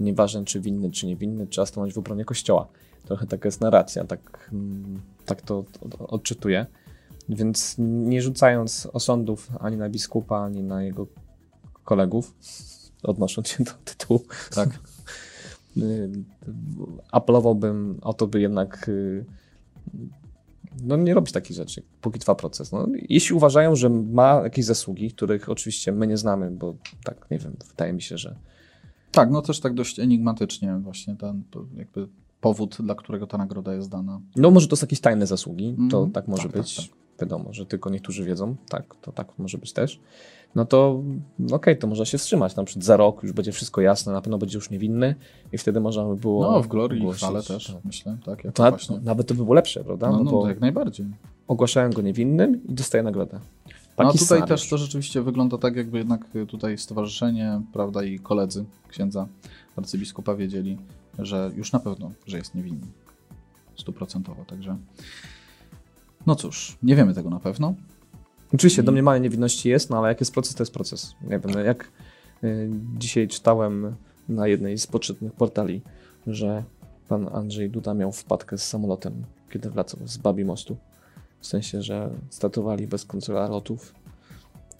nieważne czy winny, czy niewinny, trzeba stanąć w obronie kościoła. Trochę taka jest narracja, tak, mm, tak to odczytuję. Więc nie rzucając osądów ani na biskupa, ani na jego kolegów, odnosząc się do tytułu, tak. Y, apelowałbym o to, by jednak y, no nie robić takich rzeczy, póki trwa proces. No, jeśli uważają, że ma jakieś zasługi, których oczywiście my nie znamy, bo tak, nie wiem, wydaje mi się, że... Tak, no też tak dość enigmatycznie właśnie ten jakby powód, dla którego ta nagroda jest dana. No może to są jakieś tajne zasługi, to mm, tak może tak, być. Tak, tak. Wiadomo, że tylko niektórzy wiedzą, tak, to tak może być też no to okej, okay, to można się wstrzymać. Na przykład za rok już będzie wszystko jasne, na pewno będzie już niewinny i wtedy można by było. No, w glorii i chwale też, tak. myślę. Tak, to właśnie. nawet to by było lepsze, prawda? No, no, no jak najbardziej. Ogłaszałem go niewinnym i dostaję nagrodę. Taki no tutaj scenariusz. też to rzeczywiście wygląda tak, jakby jednak tutaj stowarzyszenie, prawda, i koledzy księdza arcybiskupa wiedzieli, że już na pewno, że jest niewinny. Stuprocentowo, także. No cóż, nie wiemy tego na pewno. Oczywiście, domniemanie niewinności jest, no ale jak jest proces, to jest proces. Nie wiem, no jak y, dzisiaj czytałem na jednej z poczytnych portali, że pan Andrzej Duda miał wpadkę z samolotem, kiedy wracał z Babi Mostu. W sensie, że statowali bez kontrola lotów.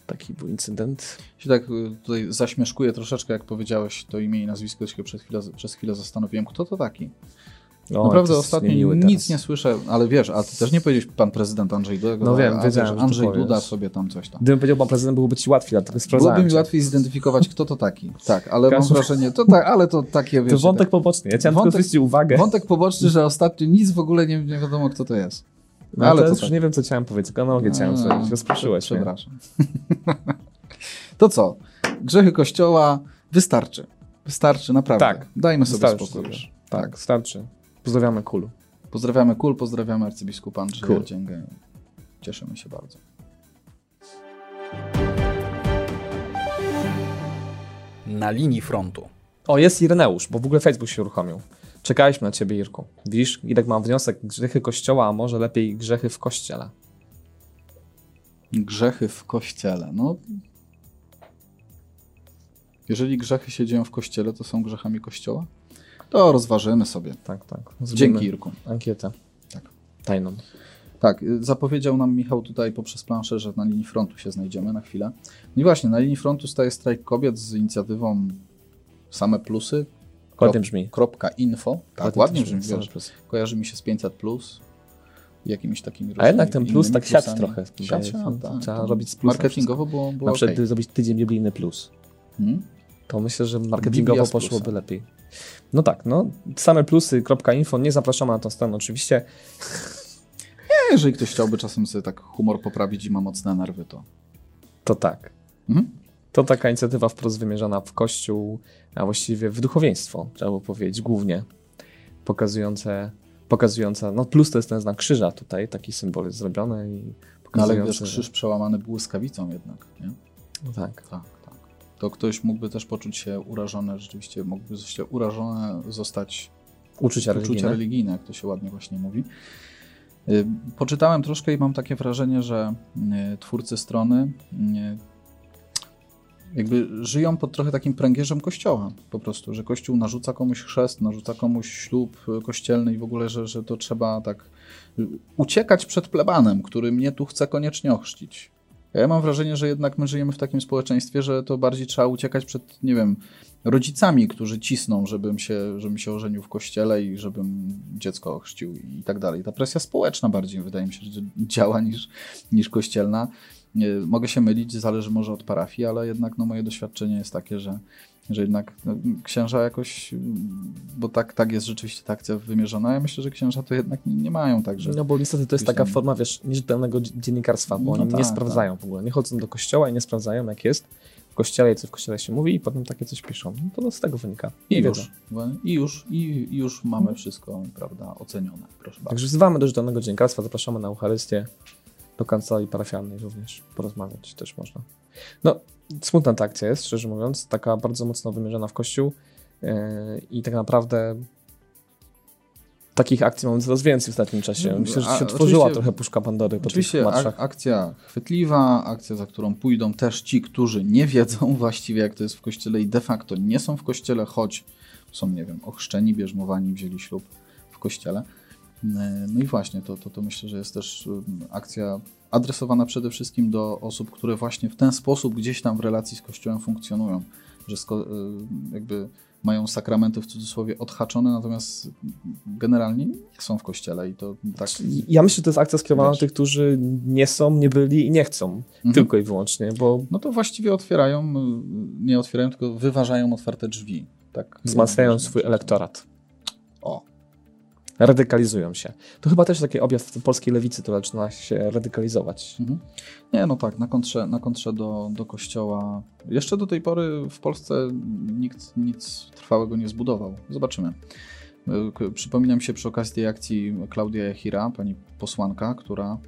Taki był incydent. Się tak y, tutaj zaśmieszkuję troszeczkę, jak powiedziałeś to imię i nazwisko, się przez chwilę, przez chwilę zastanowiłem, kto to taki. O, Naprawdę to jest ostatnio nic nie słyszę, ale wiesz, a ty też nie powiedziałeś pan prezydent Andrzej Duda, No wiem, a wiedziałem, wiesz, że Andrzej Duda powiesz. sobie tam coś tam. Gdybym powiedział pan prezydent, byłoby ci łatwiej, dlatego sprawdzałem Byłoby mi łatwiej zidentyfikować, kto to taki. Tak, ale mam wrażenie, to tak, ale to takie, wiesz... To wątek poboczny. Ja chciałem Wątek- tylko zwrócić uwagę. Wątek poboczny, że ostatnio nic w ogóle nie, nie wiadomo, kto to jest. No, ale ale to też tak. nie wiem, co chciałem powiedzieć, tylko analogię chciałem A, zrobić. Rozproszyłeś. Przepraszam. to co? Grzechy Kościoła wystarczy. Wystarczy, naprawdę. Tak. Dajmy sobie Wystarczy spokój już. Tak, starczy. Pozdrawiamy Kulu. Pozdrawiamy Kul, pozdrawiamy arcybiskupa Andrzeja Kul. Dzięgę. Cieszymy się bardzo. Na linii frontu. O, jest Ireneusz, bo w ogóle Facebook się uruchomił. Czekaliśmy na ciebie, Irku. Widzisz, Irek mam wniosek, grzechy kościoła, a może lepiej grzechy w kościele. Grzechy w kościele. No. Jeżeli grzechy się dzieją w kościele, to są grzechami kościoła? To rozważymy sobie. Tak, tak. Zrobimy Dzięki, Irku. Ankietę. Tak. Tajną. Tak, y, zapowiedział nam Michał tutaj poprzez planszę, że na linii frontu się znajdziemy na chwilę. No i właśnie, na linii frontu staje strajk kobiet z inicjatywą Same Plusy. Ładnie Krop- brzmi. Kropka info. Tak, ładnie brzmi, same wiesz. plusy. Kojarzy mi się z 500 plus. Jakimiś takimi A jednak ten plus tak plusami. trochę. A, się. tak, Trzeba robić z plusa Marketingowo było, było Na przykład gdyby zrobić tydzień biblijny plus. Hmm? To myślę, że marketingowo Biblia poszłoby plusem. lepiej. No tak, no same plusy.info, nie zapraszamy na tą stronę oczywiście. Nie, Jeżeli ktoś chciałby czasem sobie tak humor poprawić i ma mocne nerwy, to... To tak. Mhm. To taka inicjatywa wprost wymierzona w kościół, a właściwie w duchowieństwo, trzeba by powiedzieć, głównie. Pokazujące, pokazująca, no plus to jest ten znak krzyża tutaj, taki symbol jest zrobiony i No, ale pokazujący. wiesz, krzyż przełamany błyskawicą jednak, nie? No. Tak, tak. To ktoś mógłby też poczuć się urażony, rzeczywiście mógłby się urażony zostać Uczucia uczucia religijne. jak to się ładnie właśnie mówi. Y, Poczytałem troszkę i mam takie wrażenie, że y, twórcy strony y, jakby żyją pod trochę takim pręgierzem kościoła po prostu, że kościół narzuca komuś chrzest, narzuca komuś ślub kościelny i w ogóle, że, że to trzeba tak uciekać przed plebanem, który mnie tu chce koniecznie ochrzcić. Ja mam wrażenie, że jednak my żyjemy w takim społeczeństwie, że to bardziej trzeba uciekać przed, nie wiem, rodzicami, którzy cisną, żebym się, żebym się ożenił w kościele i żebym dziecko ochrzcił i tak dalej. Ta presja społeczna bardziej wydaje mi się, że działa niż, niż kościelna. Nie, Mogę się mylić, zależy może od parafii, ale jednak no, moje doświadczenie jest takie, że, że jednak no, księża jakoś, bo tak, tak jest rzeczywiście ta akcja wymierzona, ja myślę, że księża to jednak nie, nie mają tak, że... No bo niestety to jest taka tam- forma, wiesz, nierzetelnego dzi- dziennikarstwa, bo No oni nie tak, sprawdzają w ogóle. Nie chodzą do kościoła i nie sprawdzają, jak jest w kościele i co w kościele się mówi i potem takie coś piszą. No to z tego wynika. I już, i już, i, i już mamy wszystko, prawda, ocenione. Proszę bardzo. Także wzywamy do rzetelnego dziennikarstwa, zapraszamy na Eucharystię, do kancelarii parafialnej również, porozmawiać też można. No, smutna ta akcja jest, szczerze mówiąc, taka bardzo mocno wymierzona w kościół yy, i tak naprawdę takich akcji mamy coraz więcej w ostatnim czasie. No, Myślę, że się otworzyła oczywiście- trochę puszka Pandory po tych Oczywiście ak- marszach. akcja chwytliwa, akcja, za którą pójdą też ci, którzy nie wiedzą właściwie, jak to jest w kościele i de facto nie są w kościele, choć są, nie wiem, ochrzczeni, bierzmowani, wzięli ślub w kościele. E, No i właśnie, to, to, to myślę, że jest też um, akcja adresowana przede wszystkim do osób, które właśnie w ten sposób gdzieś tam w relacji z Kościołem funkcjonują, że y, jakby mają sakramenty w cudzysłowie odhaczone, natomiast generalnie nie są w Kościele i to tak... Ja myślę, że to jest akcja skierowana do tych, którzy nie są, nie byli i nie chcą. Mhm. Tylko i wyłącznie, bo No to właściwie otwierają, y, nie otwierają, tylko wyważają otwarte drzwi. Tak. wzmacniają swój elektorat. Radykalizują się. To chyba też taki objaw polskiej lewicy, to zaczyna się radykalizować. mhm. Nie, no tak, na kontrze, na kontrze do, do kościoła. Jeszcze do tej pory w Polsce nikt nic trwałego nie zbudował. Zobaczymy. Y, k- Przypomina mi się przy okazji tej akcji Klaudia Jachira, pani posłanka, która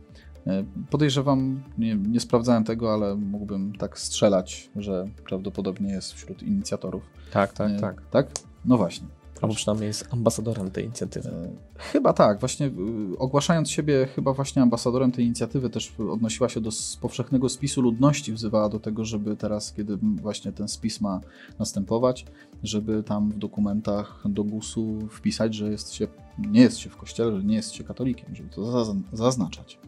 y, podejrzewam, nie, nie sprawdzałem tego, ale mógłbym tak strzelać, że prawdopodobnie jest wśród inicjatorów. Tak, tak, Y, tak. Tak? No właśnie. Albo przynajmniej jest ambasadorem tej inicjatywy. E, Chyba tak, właśnie y, ogłaszając siebie chyba właśnie ambasadorem tej inicjatywy też odnosiła się do powszechnego spisu ludności, wzywała do tego, żeby teraz, kiedy właśnie ten spis ma następować, żeby tam w dokumentach do GUS-u wpisać, że jest się, nie jest się w kościele, że nie jest się katolikiem, żeby to zaz- zaznaczać.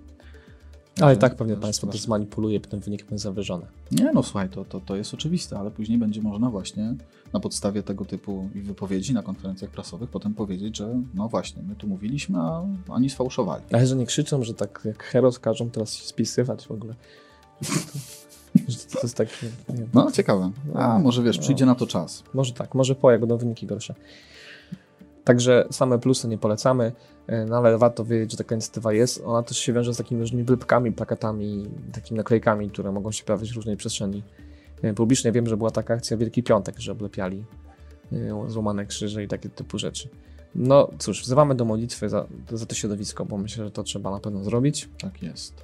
Ale i tak pewnie że- państwo to zmanipuluje, potem wynik będzie zawyżony. Nie, no słuchaj, to, to, to jest oczywiste, ale później będzie można właśnie na podstawie tego typu wypowiedzi na konferencjach prasowych potem powiedzieć, że no właśnie, my tu mówiliśmy, a oni sfałszowali. Ale że nie krzyczą, że tak jak Heros każą teraz się spisywać w ogóle. To, jest tak. No, ciekawe. A, No, może wiesz, no. przyjdzie na to czas. Może tak, może po, jak będą wyniki gorsze. Także same plusy nie polecamy, e, no ale warto wiedzieć, że taka inicjatywa jest. Ona też się wiąże z takimi różnymi wylpkami, plakatami, takimi naklejkami, które mogą się pojawić w różnej przestrzeni e, publicznej. Wiem, że była taka akcja Wielki Piątek, że oblepiali e, złamane krzyże i takie typu rzeczy. No cóż, wzywamy do modlitwy za, za to środowisko, bo myślę, że to trzeba na pewno zrobić. Tak jest.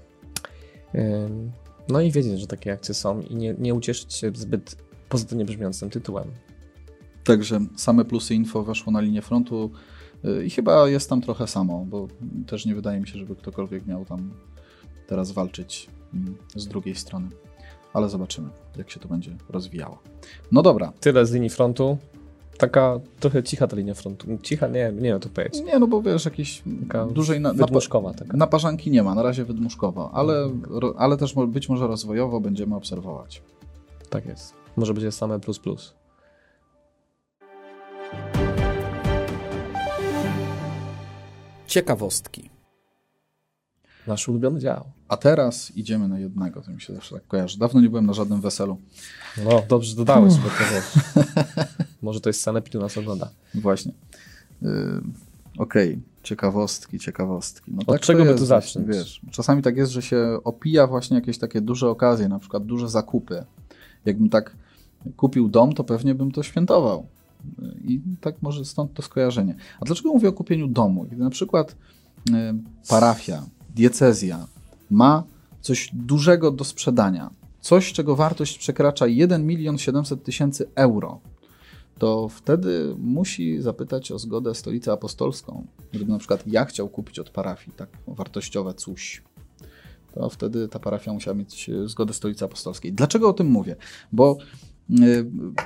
No i wiedzieć, że takie akcje są i nie, nie ucieszyć się zbyt pozytywnie brzmiącym tytułem. Także same plusy info weszło na linię frontu y, i chyba jest tam trochę samo, bo też nie wydaje mi się, żeby ktokolwiek miał tam teraz walczyć mm, z drugiej strony. Ale zobaczymy, jak się to będzie rozwijało. No dobra. Tyle z linii frontu. Taka trochę cicha ta linia frontu. Cicha, nie, nie wiem to powiedzieć. Nie, no bo wiesz, jakiejś Taka dużej na, wydmuszkowa taka. naparzanki nie ma, na razie wydmuszkowo, ale, ro, ale też być może rozwojowo będziemy obserwować. Tak jest. Może będzie same plus plus. Ciekawostki. Nasz ulubiony dział. A teraz idziemy na jednego, to mi się zawsze tak kojarzy. Dawno nie byłem na żadnym weselu. No, dobrze dodałeś, bo to wiesz. Może to jest sanepidu nas ogląda. Właśnie. Yy, Okej, ciekawostki, ciekawostki. No Od czego to by tu zacząć? Wiesz, czasami tak jest, że się opija właśnie jakieś takie duże okazje, na przykład duże zakupy. Jakbym tak kupił dom, to pewnie bym to świętował. I tak może stąd to skojarzenie. A dlaczego mówię o kupieniu domu? Kiedy na przykład yy, parafia, diecezja ma coś dużego do sprzedania, coś, czego wartość przekracza 1 milion 700 tysięcy euro, to wtedy musi zapytać o zgodę stolicę apostolską. Gdyby na przykład ja chciał kupić od parafii tak wartościowe coś, to wtedy ta parafia musiała mieć e, zgodę stolicy apostolskiej. Dlaczego o tym mówię? Bo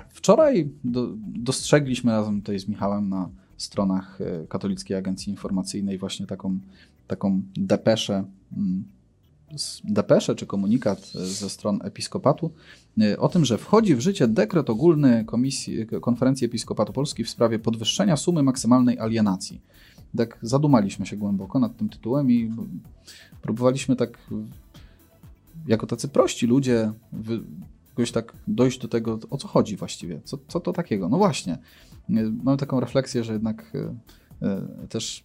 wczoraj do, dostrzegliśmy razem tutaj z Michałem na stronach e, Katolickiej Agencji Informacyjnej właśnie taką, taką depeszę, mm, depeszę czy komunikat e, ze stron episkopatu o tym, że wchodzi w życie dekret ogólny Komisji, Konferencji Episkopatu Polski w sprawie podwyższenia sumy maksymalnej alienacji. Tak zadumaliśmy się głęboko nad tym tytułem i próbowaliśmy tak jako tacy prości ludzie jakoś tak dojść do tego, o co chodzi właściwie, co, co to takiego. No właśnie, e, mamy taką refleksję, że jednak e, e, też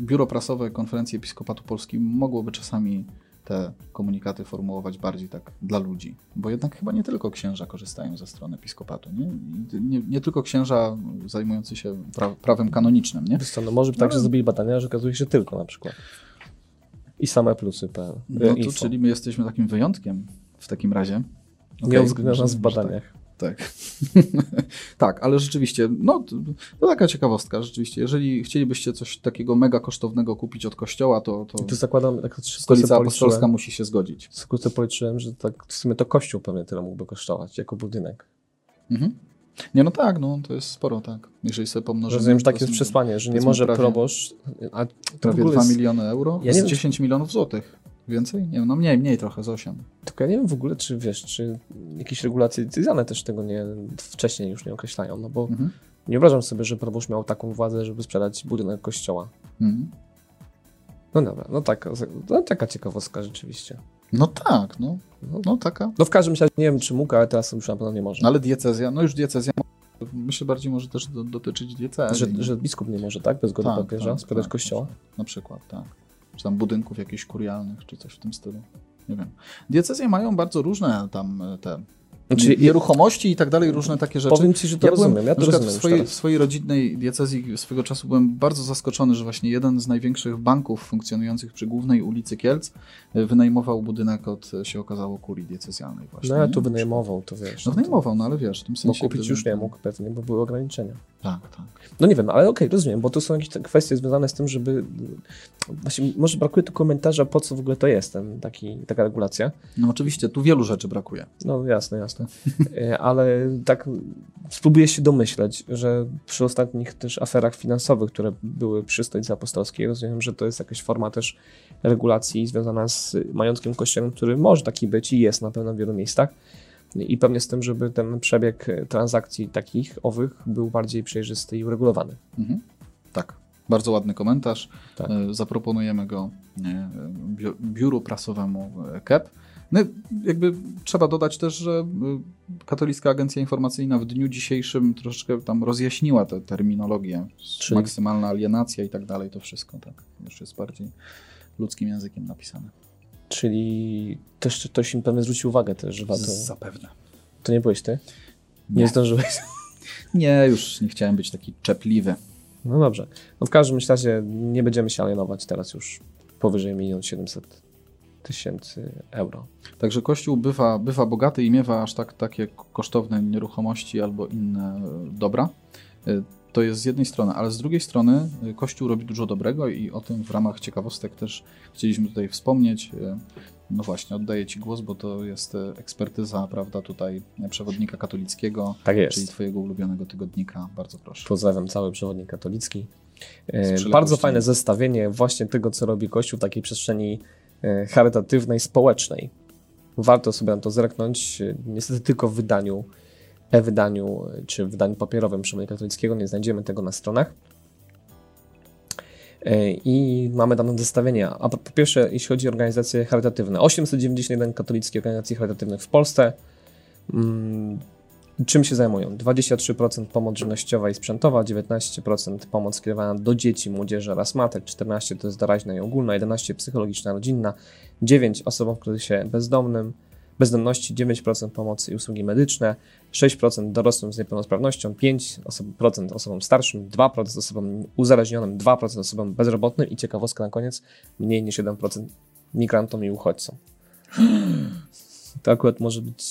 biuro prasowe Konferencji Episkopatu Polski mogłoby czasami te komunikaty formułować bardziej tak dla ludzi, bo jednak chyba nie tylko księża korzystają ze strony episkopatu, nie, nie, nie tylko księża zajmujący się pra, prawem kanonicznym, nie? Wiesz co, no może by tak, No. że zrobili badania, że okazuje się tylko na przykład. I same plusy. PL. No to, czyli my jesteśmy takim wyjątkiem w takim razie. Nie Okej, uwzględniasz nas w może badaniach. Tak. tak, ale rzeczywiście, no to, to taka ciekawostka, rzeczywiście. Jeżeli chcielibyście coś takiego mega kosztownego kupić od kościoła, to, to I tu zakładam, tak stolica apostolska musi się zgodzić. skrótce policzyłem, że tak w sumie to kościół pewnie tyle mógłby kosztować jako budynek. Mhm. Nie, no tak, no to jest sporo, tak. Jeżeli sobie pomnożymy... Rozumiem, że to takie jest przesłanie, że nie może prawie- proboszcz, a to Prawie ogóle 2 jest, miliony euro Ja z nie wiem, 10 milionów złotych. Więcej? Nie wiem, no mniej, mniej trochę, z 8. tylko ja nie wiem w ogóle, czy wiesz, czy jakieś regulacje decyzjalne też tego nie, wcześniej już nie określają, no bo Mhm. nie wyobrażam sobie, że proboszcz miał taką władzę, żeby sprzedać budynek kościoła. Mhm. No dobra, no tak, no taka ciekawostka rzeczywiście. No tak, no, No, no taka. no w każdym razie nie wiem, czy mógł, ale teraz już na pewno nie może. No ale diecezja, no już diecezja, myślę bardziej może też do, dotyczyć diecezji. Że, że biskup nie może, tak? Bez zgody Tak, papieża tak, sprzedać tak. kościoła? Na przykład, tak. Tam budynków jakichś kurialnych, czy coś w tym stylu. Nie wiem. Diecezje mają bardzo różne tam e, te Znaczy, nieruchomości i tak dalej, różne takie rzeczy. powiem ci, że to rozumiem, ja na to przykład rozumiem w swojej, w swojej rodzinnej diecezji swego czasu byłem bardzo zaskoczony, że właśnie jeden z największych banków funkcjonujących przy głównej ulicy Kielc e, wynajmował budynek od, e, się okazało, kurii diecezjalnej właśnie. No ja nie? tu wynajmował, to wiesz. No to- wynajmował, no ale wiesz, w tym Bo sensie... kupić gdyby- już nie mógł pewnie, bo były ograniczenia. Tak, tak. No nie wiem, ale okej, rozumiem, bo to są jakieś kwestie związane z tym, żeby. Właśnie może brakuje tu komentarza, po co w ogóle to jest, ten, taki, taka regulacja. No oczywiście, tu wielu rzeczy brakuje. No jasne, jasne. E, Ale tak spróbuję się domyśleć, że przy ostatnich też aferach finansowych, które były przy Stolicy Apostolskiej, rozumiem, że to jest jakaś forma też regulacji związana z majątkiem kościelnym, który może taki być i jest na pewno w wielu miejscach. I pewnie z tym, żeby ten przebieg transakcji takich, owych był bardziej przejrzysty i uregulowany. Mhm. Tak. Bardzo ładny komentarz. Tak. E, Zaproponujemy go biuru prasowemu e, KEP. No, jakby trzeba dodać też, że y, Katolicka Agencja Informacyjna w dniu dzisiejszym troszeczkę tam rozjaśniła tę terminologię. Czyli- Maksymalna alienacja i tak dalej, to wszystko tak. Już jest bardziej ludzkim językiem napisane. Czyli też ktoś im pewnie zwrócił uwagę też, że warto. Zapewne. To nie byłeś ty? Nie, Nie. zdążyłeś. Nie, już nie chciałem być taki czepliwy. No dobrze. No w każdym razie nie będziemy się alienować teraz już powyżej 1 700 tysięcy euro. Także Kościół bywa, bywa bogaty i miewa aż tak takie kosztowne nieruchomości albo inne dobra. To jest z jednej strony, ale z drugiej strony e, Kościół robi dużo dobrego i o tym w ramach ciekawostek też chcieliśmy tutaj wspomnieć. E, No właśnie, oddaję Ci głos, bo to jest e, ekspertyza, prawda, tutaj przewodnika katolickiego, Tak jest. czyli Twojego ulubionego tygodnika. Bardzo proszę. Pozdrawiam cały przewodnik katolicki. Bardzo fajne zestawienie właśnie tego, co robi Kościół w takiej przestrzeni charytatywnej, społecznej. Warto sobie na to zerknąć. Niestety tylko w wydaniu, e-wydaniu czy w wydaniu papierowym przewodnika katolickiego nie znajdziemy tego na stronach. E, I mamy tam zestawienie. A po po pierwsze, jeśli chodzi o organizacje charytatywne, 891 katolickich organizacji charytatywnych w Polsce. Mm, Czym się zajmują? 23% pomoc żywnościowa i sprzętowa, 19% pomoc skierowana do dzieci, młodzieży oraz matek, 14% to jest doraźna i ogólna, 11% psychologiczna, rodzinna, 9% osobom w kryzysie bezdomnym, bezdomności, 9% pomocy i usługi medyczne, 6% dorosłym z niepełnosprawnością, 5% osobom starszym, 2% osobom uzależnionym, 2% osobom bezrobotnym i ciekawostka na koniec, mniej niż 1% migrantom i uchodźcom. To akurat może być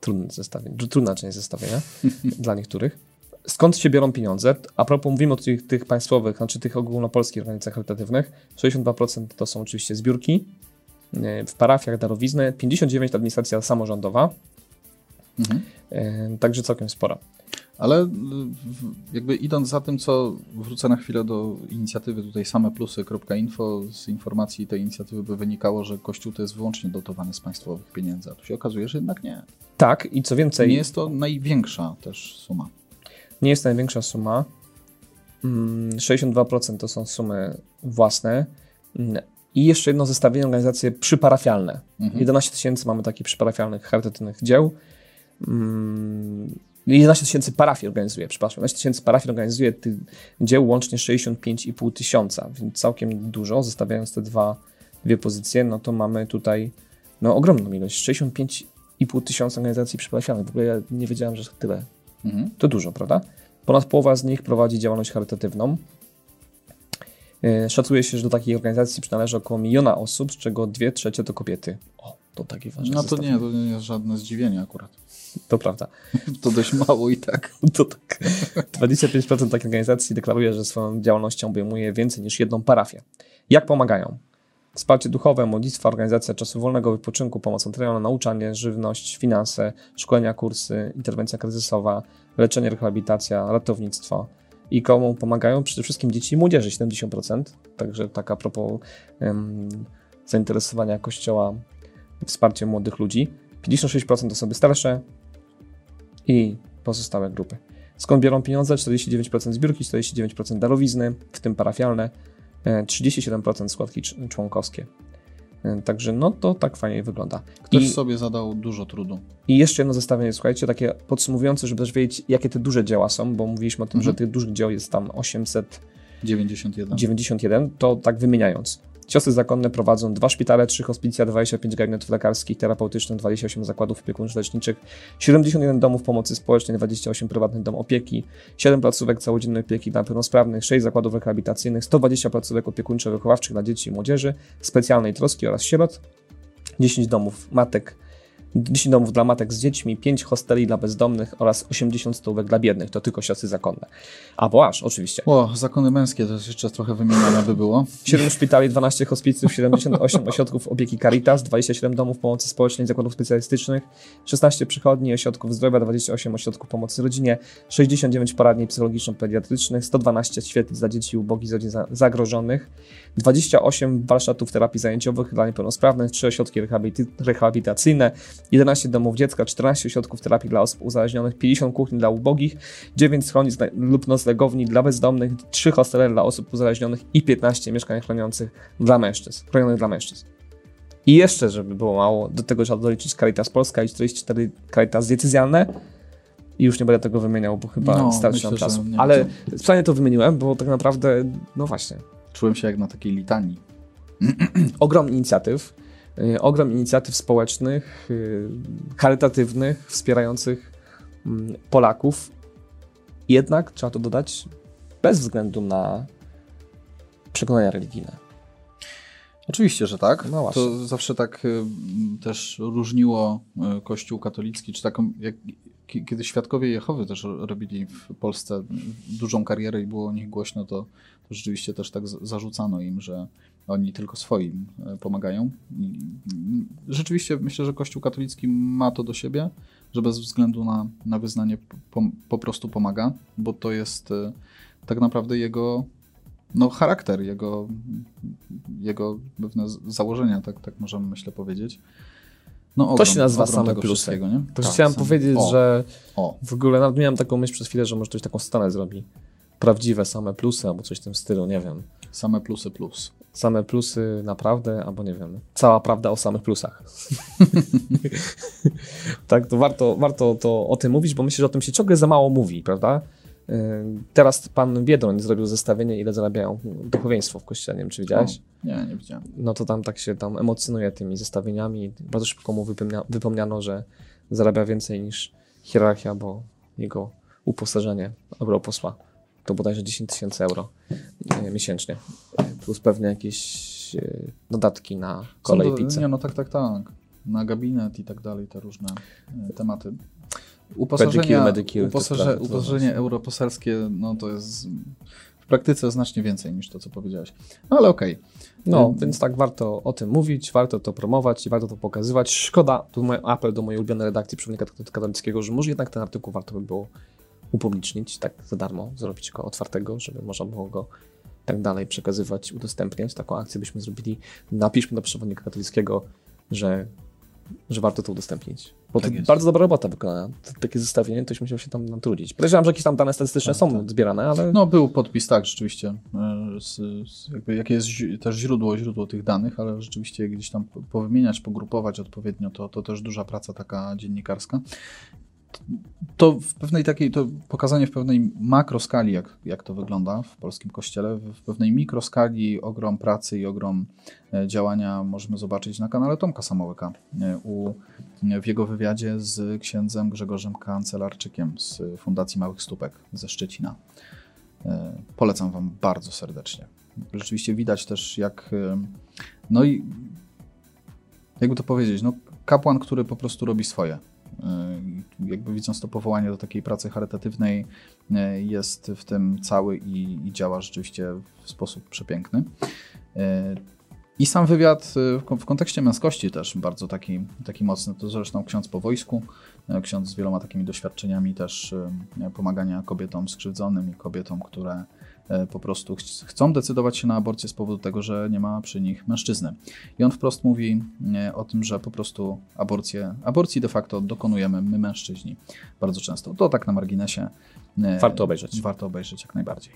trudne zestawienie, trudna część zestawienia dla niektórych. Skąd się biorą pieniądze? A propos, mówimy o tych, tych państwowych, znaczy tych ogólnopolskich organizacjach charytatywnych. 62% to są oczywiście zbiórki e, w parafiach, darowizny, 59% to administracja samorządowa, Mhm. także całkiem spora. Ale y, jakby idąc za tym, co wrócę na chwilę do inicjatywy tutaj sameplusy.info, z informacji tej inicjatywy by wynikało, że Kościół to jest wyłącznie dotowany z państwowych pieniędzy, a tu się okazuje, że jednak nie. Tak, i co więcej, Nie jest to największa też suma. nie jest to największa suma. Mm, 62% to są sumy własne. Mm, I jeszcze jedno zestawienie organizacje przyparafialne. Mhm. 11 tysięcy mamy takich przyparafialnych, charytatywnych dzieł. Mm, 11 tysięcy parafii organizuje, przepraszam. 11 tysięcy parafii organizuje tych dzieł łącznie 65,5 tysiąca, więc całkiem dużo. Zestawiając te dwa, dwie pozycje, no to mamy tutaj no, ogromną ilość. 65,5 tysiąca organizacji przyparafialnych. W ogóle ja nie wiedziałem, że tyle. Mhm. To dużo, prawda? Ponad połowa z nich prowadzi działalność charytatywną. E, Szacuje się, że do takiej organizacji przynależy około miliona osób, z czego dwie trzecie to kobiety. O, to takie ważne. No to nie, to nie jest żadne zdziwienie akurat. To prawda. To dość mało i tak. To tak. 25% takich organizacji deklaruje, że swoją działalnością obejmuje więcej niż jedną parafię. Jak pomagają? Wsparcie duchowe, modlitwa, organizacja czasu wolnego, wypoczynku, pomoc materialna, nauczanie, żywność, finanse, szkolenia, kursy, interwencja kryzysowa, leczenie, rehabilitacja, ratownictwo. I komu pomagają? Przede wszystkim dzieci i młodzieży, 70%. Także tak a propos em, zainteresowania Kościoła wsparciem młodych ludzi. 56% osoby starsze i pozostałe grupy. Skąd biorą pieniądze? 49% zbiórki, 49% darowizny, w tym parafialne, e, 37% składki cz- członkowskie. E, Także no to tak fajnie wygląda. Ktoś I, sobie zadał dużo trudu. I jeszcze jedno zestawienie, słuchajcie, takie podsumowujące, żeby też wiedzieć, jakie te duże dzieła są, bo mówiliśmy o tym, Mhm. że tych dużych dzieł jest tam 800 91. 91, to tak wymieniając. Siostry zakonne prowadzą dwa szpitale, trzy hospicja, 25 gabinetów lekarskich, terapeutycznych, 28 zakładów opiekuńczo-leczniczych, 71 domów pomocy społecznej, 28 prywatnych domów opieki, 7 placówek całodziennej opieki dla pełnosprawnych, 6 zakładów rehabilitacyjnych, 120 placówek opiekuńczo-wychowawczych dla dzieci i młodzieży, specjalnej troski oraz sierot, 10 domów matek 10 domów dla matek z dziećmi, 5 hosteli dla bezdomnych oraz 80 stołówek dla biednych. To tylko siostry zakonne. Albo aż, oczywiście. O, zakony męskie to jeszcze trochę wymienione by było. 7 szpitali, 12 hospicjów, 78 ośrodków opieki Caritas, 27 domów pomocy społecznej, zakładów specjalistycznych, 16 przychodni, ośrodków zdrowia, 28 ośrodków pomocy rodzinie, 69 poradni psychologiczno-pediatrycznych, 112 świetlic dla dzieci ubogich z rodzin za- zagrożonych, 28 warsztatów terapii zajęciowych dla niepełnosprawnych, 3 ośrodki rehabilitacyjne, 11 domów dziecka, 14 ośrodków terapii dla osób uzależnionych, 50 kuchni dla ubogich, 9 schronisk lub noclegowni dla bezdomnych, 3 hostele dla osób uzależnionych i 15 mieszkań chroniących dla mężczyzn, chronionych dla mężczyzn. I jeszcze, żeby było mało, do tego trzeba doliczyć Caritas Polska i 44 Caritas decyzjalne. I już nie będę tego wymieniał, bo chyba No, starczy myślę, nam czasu. Ale specjalnie to wymieniłem, bo tak naprawdę, no właśnie, Czułem się jak na takiej litanii. ogrom inicjatyw, y, ogrom inicjatyw społecznych, y, charytatywnych, wspierających mm, Polaków. Jednak, trzeba to dodać, bez względu na przekonania religijne. Oczywiście, że tak. No to zawsze tak y, też różniło Kościół katolicki, czy taką, jak, kiedy świadkowie Jehowy też ro- robili w Polsce dużą karierę i było o nich głośno, to, to rzeczywiście też tak zarzucano im, że oni tylko swoim y, pomagają. Rzeczywiście myślę, że Kościół katolicki ma to do siebie, że bez względu na, na wyznanie po, po prostu pomaga, bo to jest y, tak naprawdę jego no, charakter, jego, jego pewne założenia, tak, tak możemy myślę powiedzieć. No, ogrom, się nazywa same plusy. nie? To Tak, chciałem same- powiedzieć, o, że O, w ogóle nawet miałem taką myśl przez chwilę, że może ktoś taką scenę zrobi. Prawdziwe same plusy albo coś w tym stylu, nie wiem. same plusy plus. Same plusy naprawdę, albo nie wiem, cała prawda o samych plusach. tak, to warto, warto to o tym mówić, bo myślę, że o tym się ciągle za mało mówi, prawda? Yy, Teraz pan Biedroń zrobił zestawienie, ile zarabiają duchowieństwo w kościele, nie wiem, czy widziałeś? O, nie, nie widziałem. No to tam tak się tam emocjonuje tymi zestawieniami. Bardzo szybko mu wypomnia, wypomniano, że zarabia więcej niż hierarchia, bo jego uposażenie europosła to bodajże 10 tysięcy euro e, miesięcznie. Plus pewnie jakieś e, dodatki na kolej to- pizzę. Nie, no tak, tak, tak. Na gabinet i tak dalej, te różne tematy. Uposażenia, te uposaże, uposażenie europoselskie, no to jest w praktyce znacznie więcej niż to, co powiedziałeś. No ale okej. No, Ym, więc tak warto o tym mówić, warto to promować i warto to pokazywać. Szkoda, tu mój apel do mojej ulubionej redakcji Przewodnika Katolickiego, że może jednak ten artykuł warto by było upublicznić tak za darmo, zrobić go otwartego, żeby można było go tak dalej przekazywać, udostępniać. Taką akcję byśmy zrobili. Napiszmy do Przewodnika Katolickiego, że, że warto to udostępnić. Bo Tak to jest. bardzo dobra robota wykonana. Takie zestawienie, ktoś musiał się tam natrudzić. Podejrzewam, że jakieś tam dane statystyczne Tak, są tak. zbierane, ale No, był podpis, tak, rzeczywiście. e, Z, z, jakie jest też źródło, źródło tych danych, ale rzeczywiście gdzieś tam po- powymieniać, pogrupować odpowiednio, to, to też duża praca taka dziennikarska. To w pewnej takiej, to pokazanie w pewnej makroskali, jak, jak to wygląda w polskim kościele, w, pewnej mikroskali ogrom pracy i ogrom e, działania możemy zobaczyć na kanale Tomka Samołyka e, u, w jego wywiadzie z księdzem Grzegorzem Kancelarczykiem z Fundacji Małych Stópek ze Szczecina. E, Polecam Wam bardzo serdecznie. Rzeczywiście widać też, jak. No i jakby to powiedzieć, no, kapłan, który po prostu robi swoje. E, Jakby widząc to powołanie do takiej pracy charytatywnej, e, jest w tym cały i, i działa rzeczywiście w sposób przepiękny. E, I sam wywiad w kon- w kontekście męskości też bardzo taki, taki mocny. To zresztą ksiądz po wojsku, ksiądz z wieloma takimi doświadczeniami też pomagania kobietom skrzywdzonym i kobietom, które po prostu ch- chcą decydować się na aborcję z powodu tego, że nie ma przy nich mężczyzny. I on wprost mówi e, o tym, że po prostu aborcję, aborcji de facto dokonujemy my mężczyźni bardzo często. To tak na marginesie. e, Warto obejrzeć. Warto obejrzeć jak najbardziej.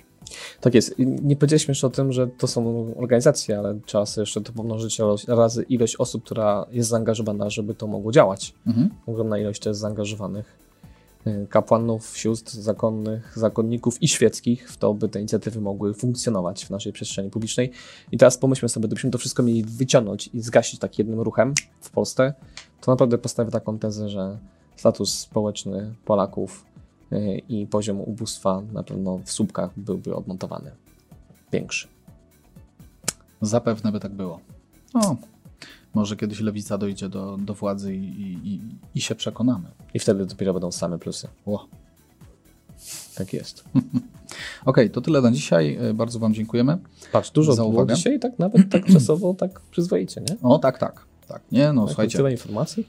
Tak jest. Nie powiedzieliśmy jeszcze o tym, że to są organizacje, ale trzeba sobie jeszcze to pomnożyć razy ilość osób, która jest zaangażowana, żeby to mogło działać. Mhm. Ogromna ilość też zaangażowanych kapłanów, sióstr zakonnych, zakonników i świeckich w to, by te inicjatywy mogły funkcjonować w naszej przestrzeni publicznej. I teraz pomyślmy sobie, gdybyśmy to wszystko mieli wyciągnąć i zgasić tak jednym ruchem w Polsce, to naprawdę postawię taką tezę, że status społeczny Polaków y, i poziom ubóstwa na pewno w słupkach byłby odmontowany. Większy. Zapewne by tak było. No, Może kiedyś lewica dojdzie do, do władzy i, i, i się przekonamy. I wtedy dopiero będą same plusy. O. Tak jest. Okej, to tyle na dzisiaj. E, Bardzo Wam dziękujemy. Patrz, dużo Za uwagę. dzisiaj, tak nawet tak czasowo, tak przyzwoicie, nie? O, tak, tak. tak. Nie, no Tak, słuchajcie. Tyle informacji?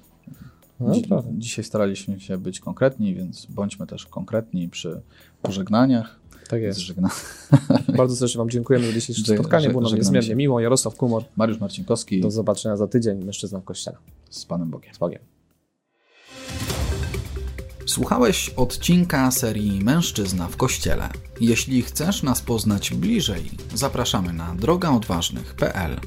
No, Dzi- dzisiaj staraliśmy się być konkretni, więc bądźmy też konkretni przy pożegnaniach. Tak jest. Zżegna... Bardzo serdecznie Wam dziękujemy za dzisiejsze Że- spotkanie. Było nam niezmiernie miło. Jarosław Kumor. Mariusz Marcinkowski Do zobaczenia za tydzień. Mężczyzna w kościele. z Panem Bogiem. Z Bogiem. Słuchałeś odcinka serii Mężczyzna w Kościele. Jeśli chcesz nas poznać bliżej, zapraszamy na drogaodważnych.pl.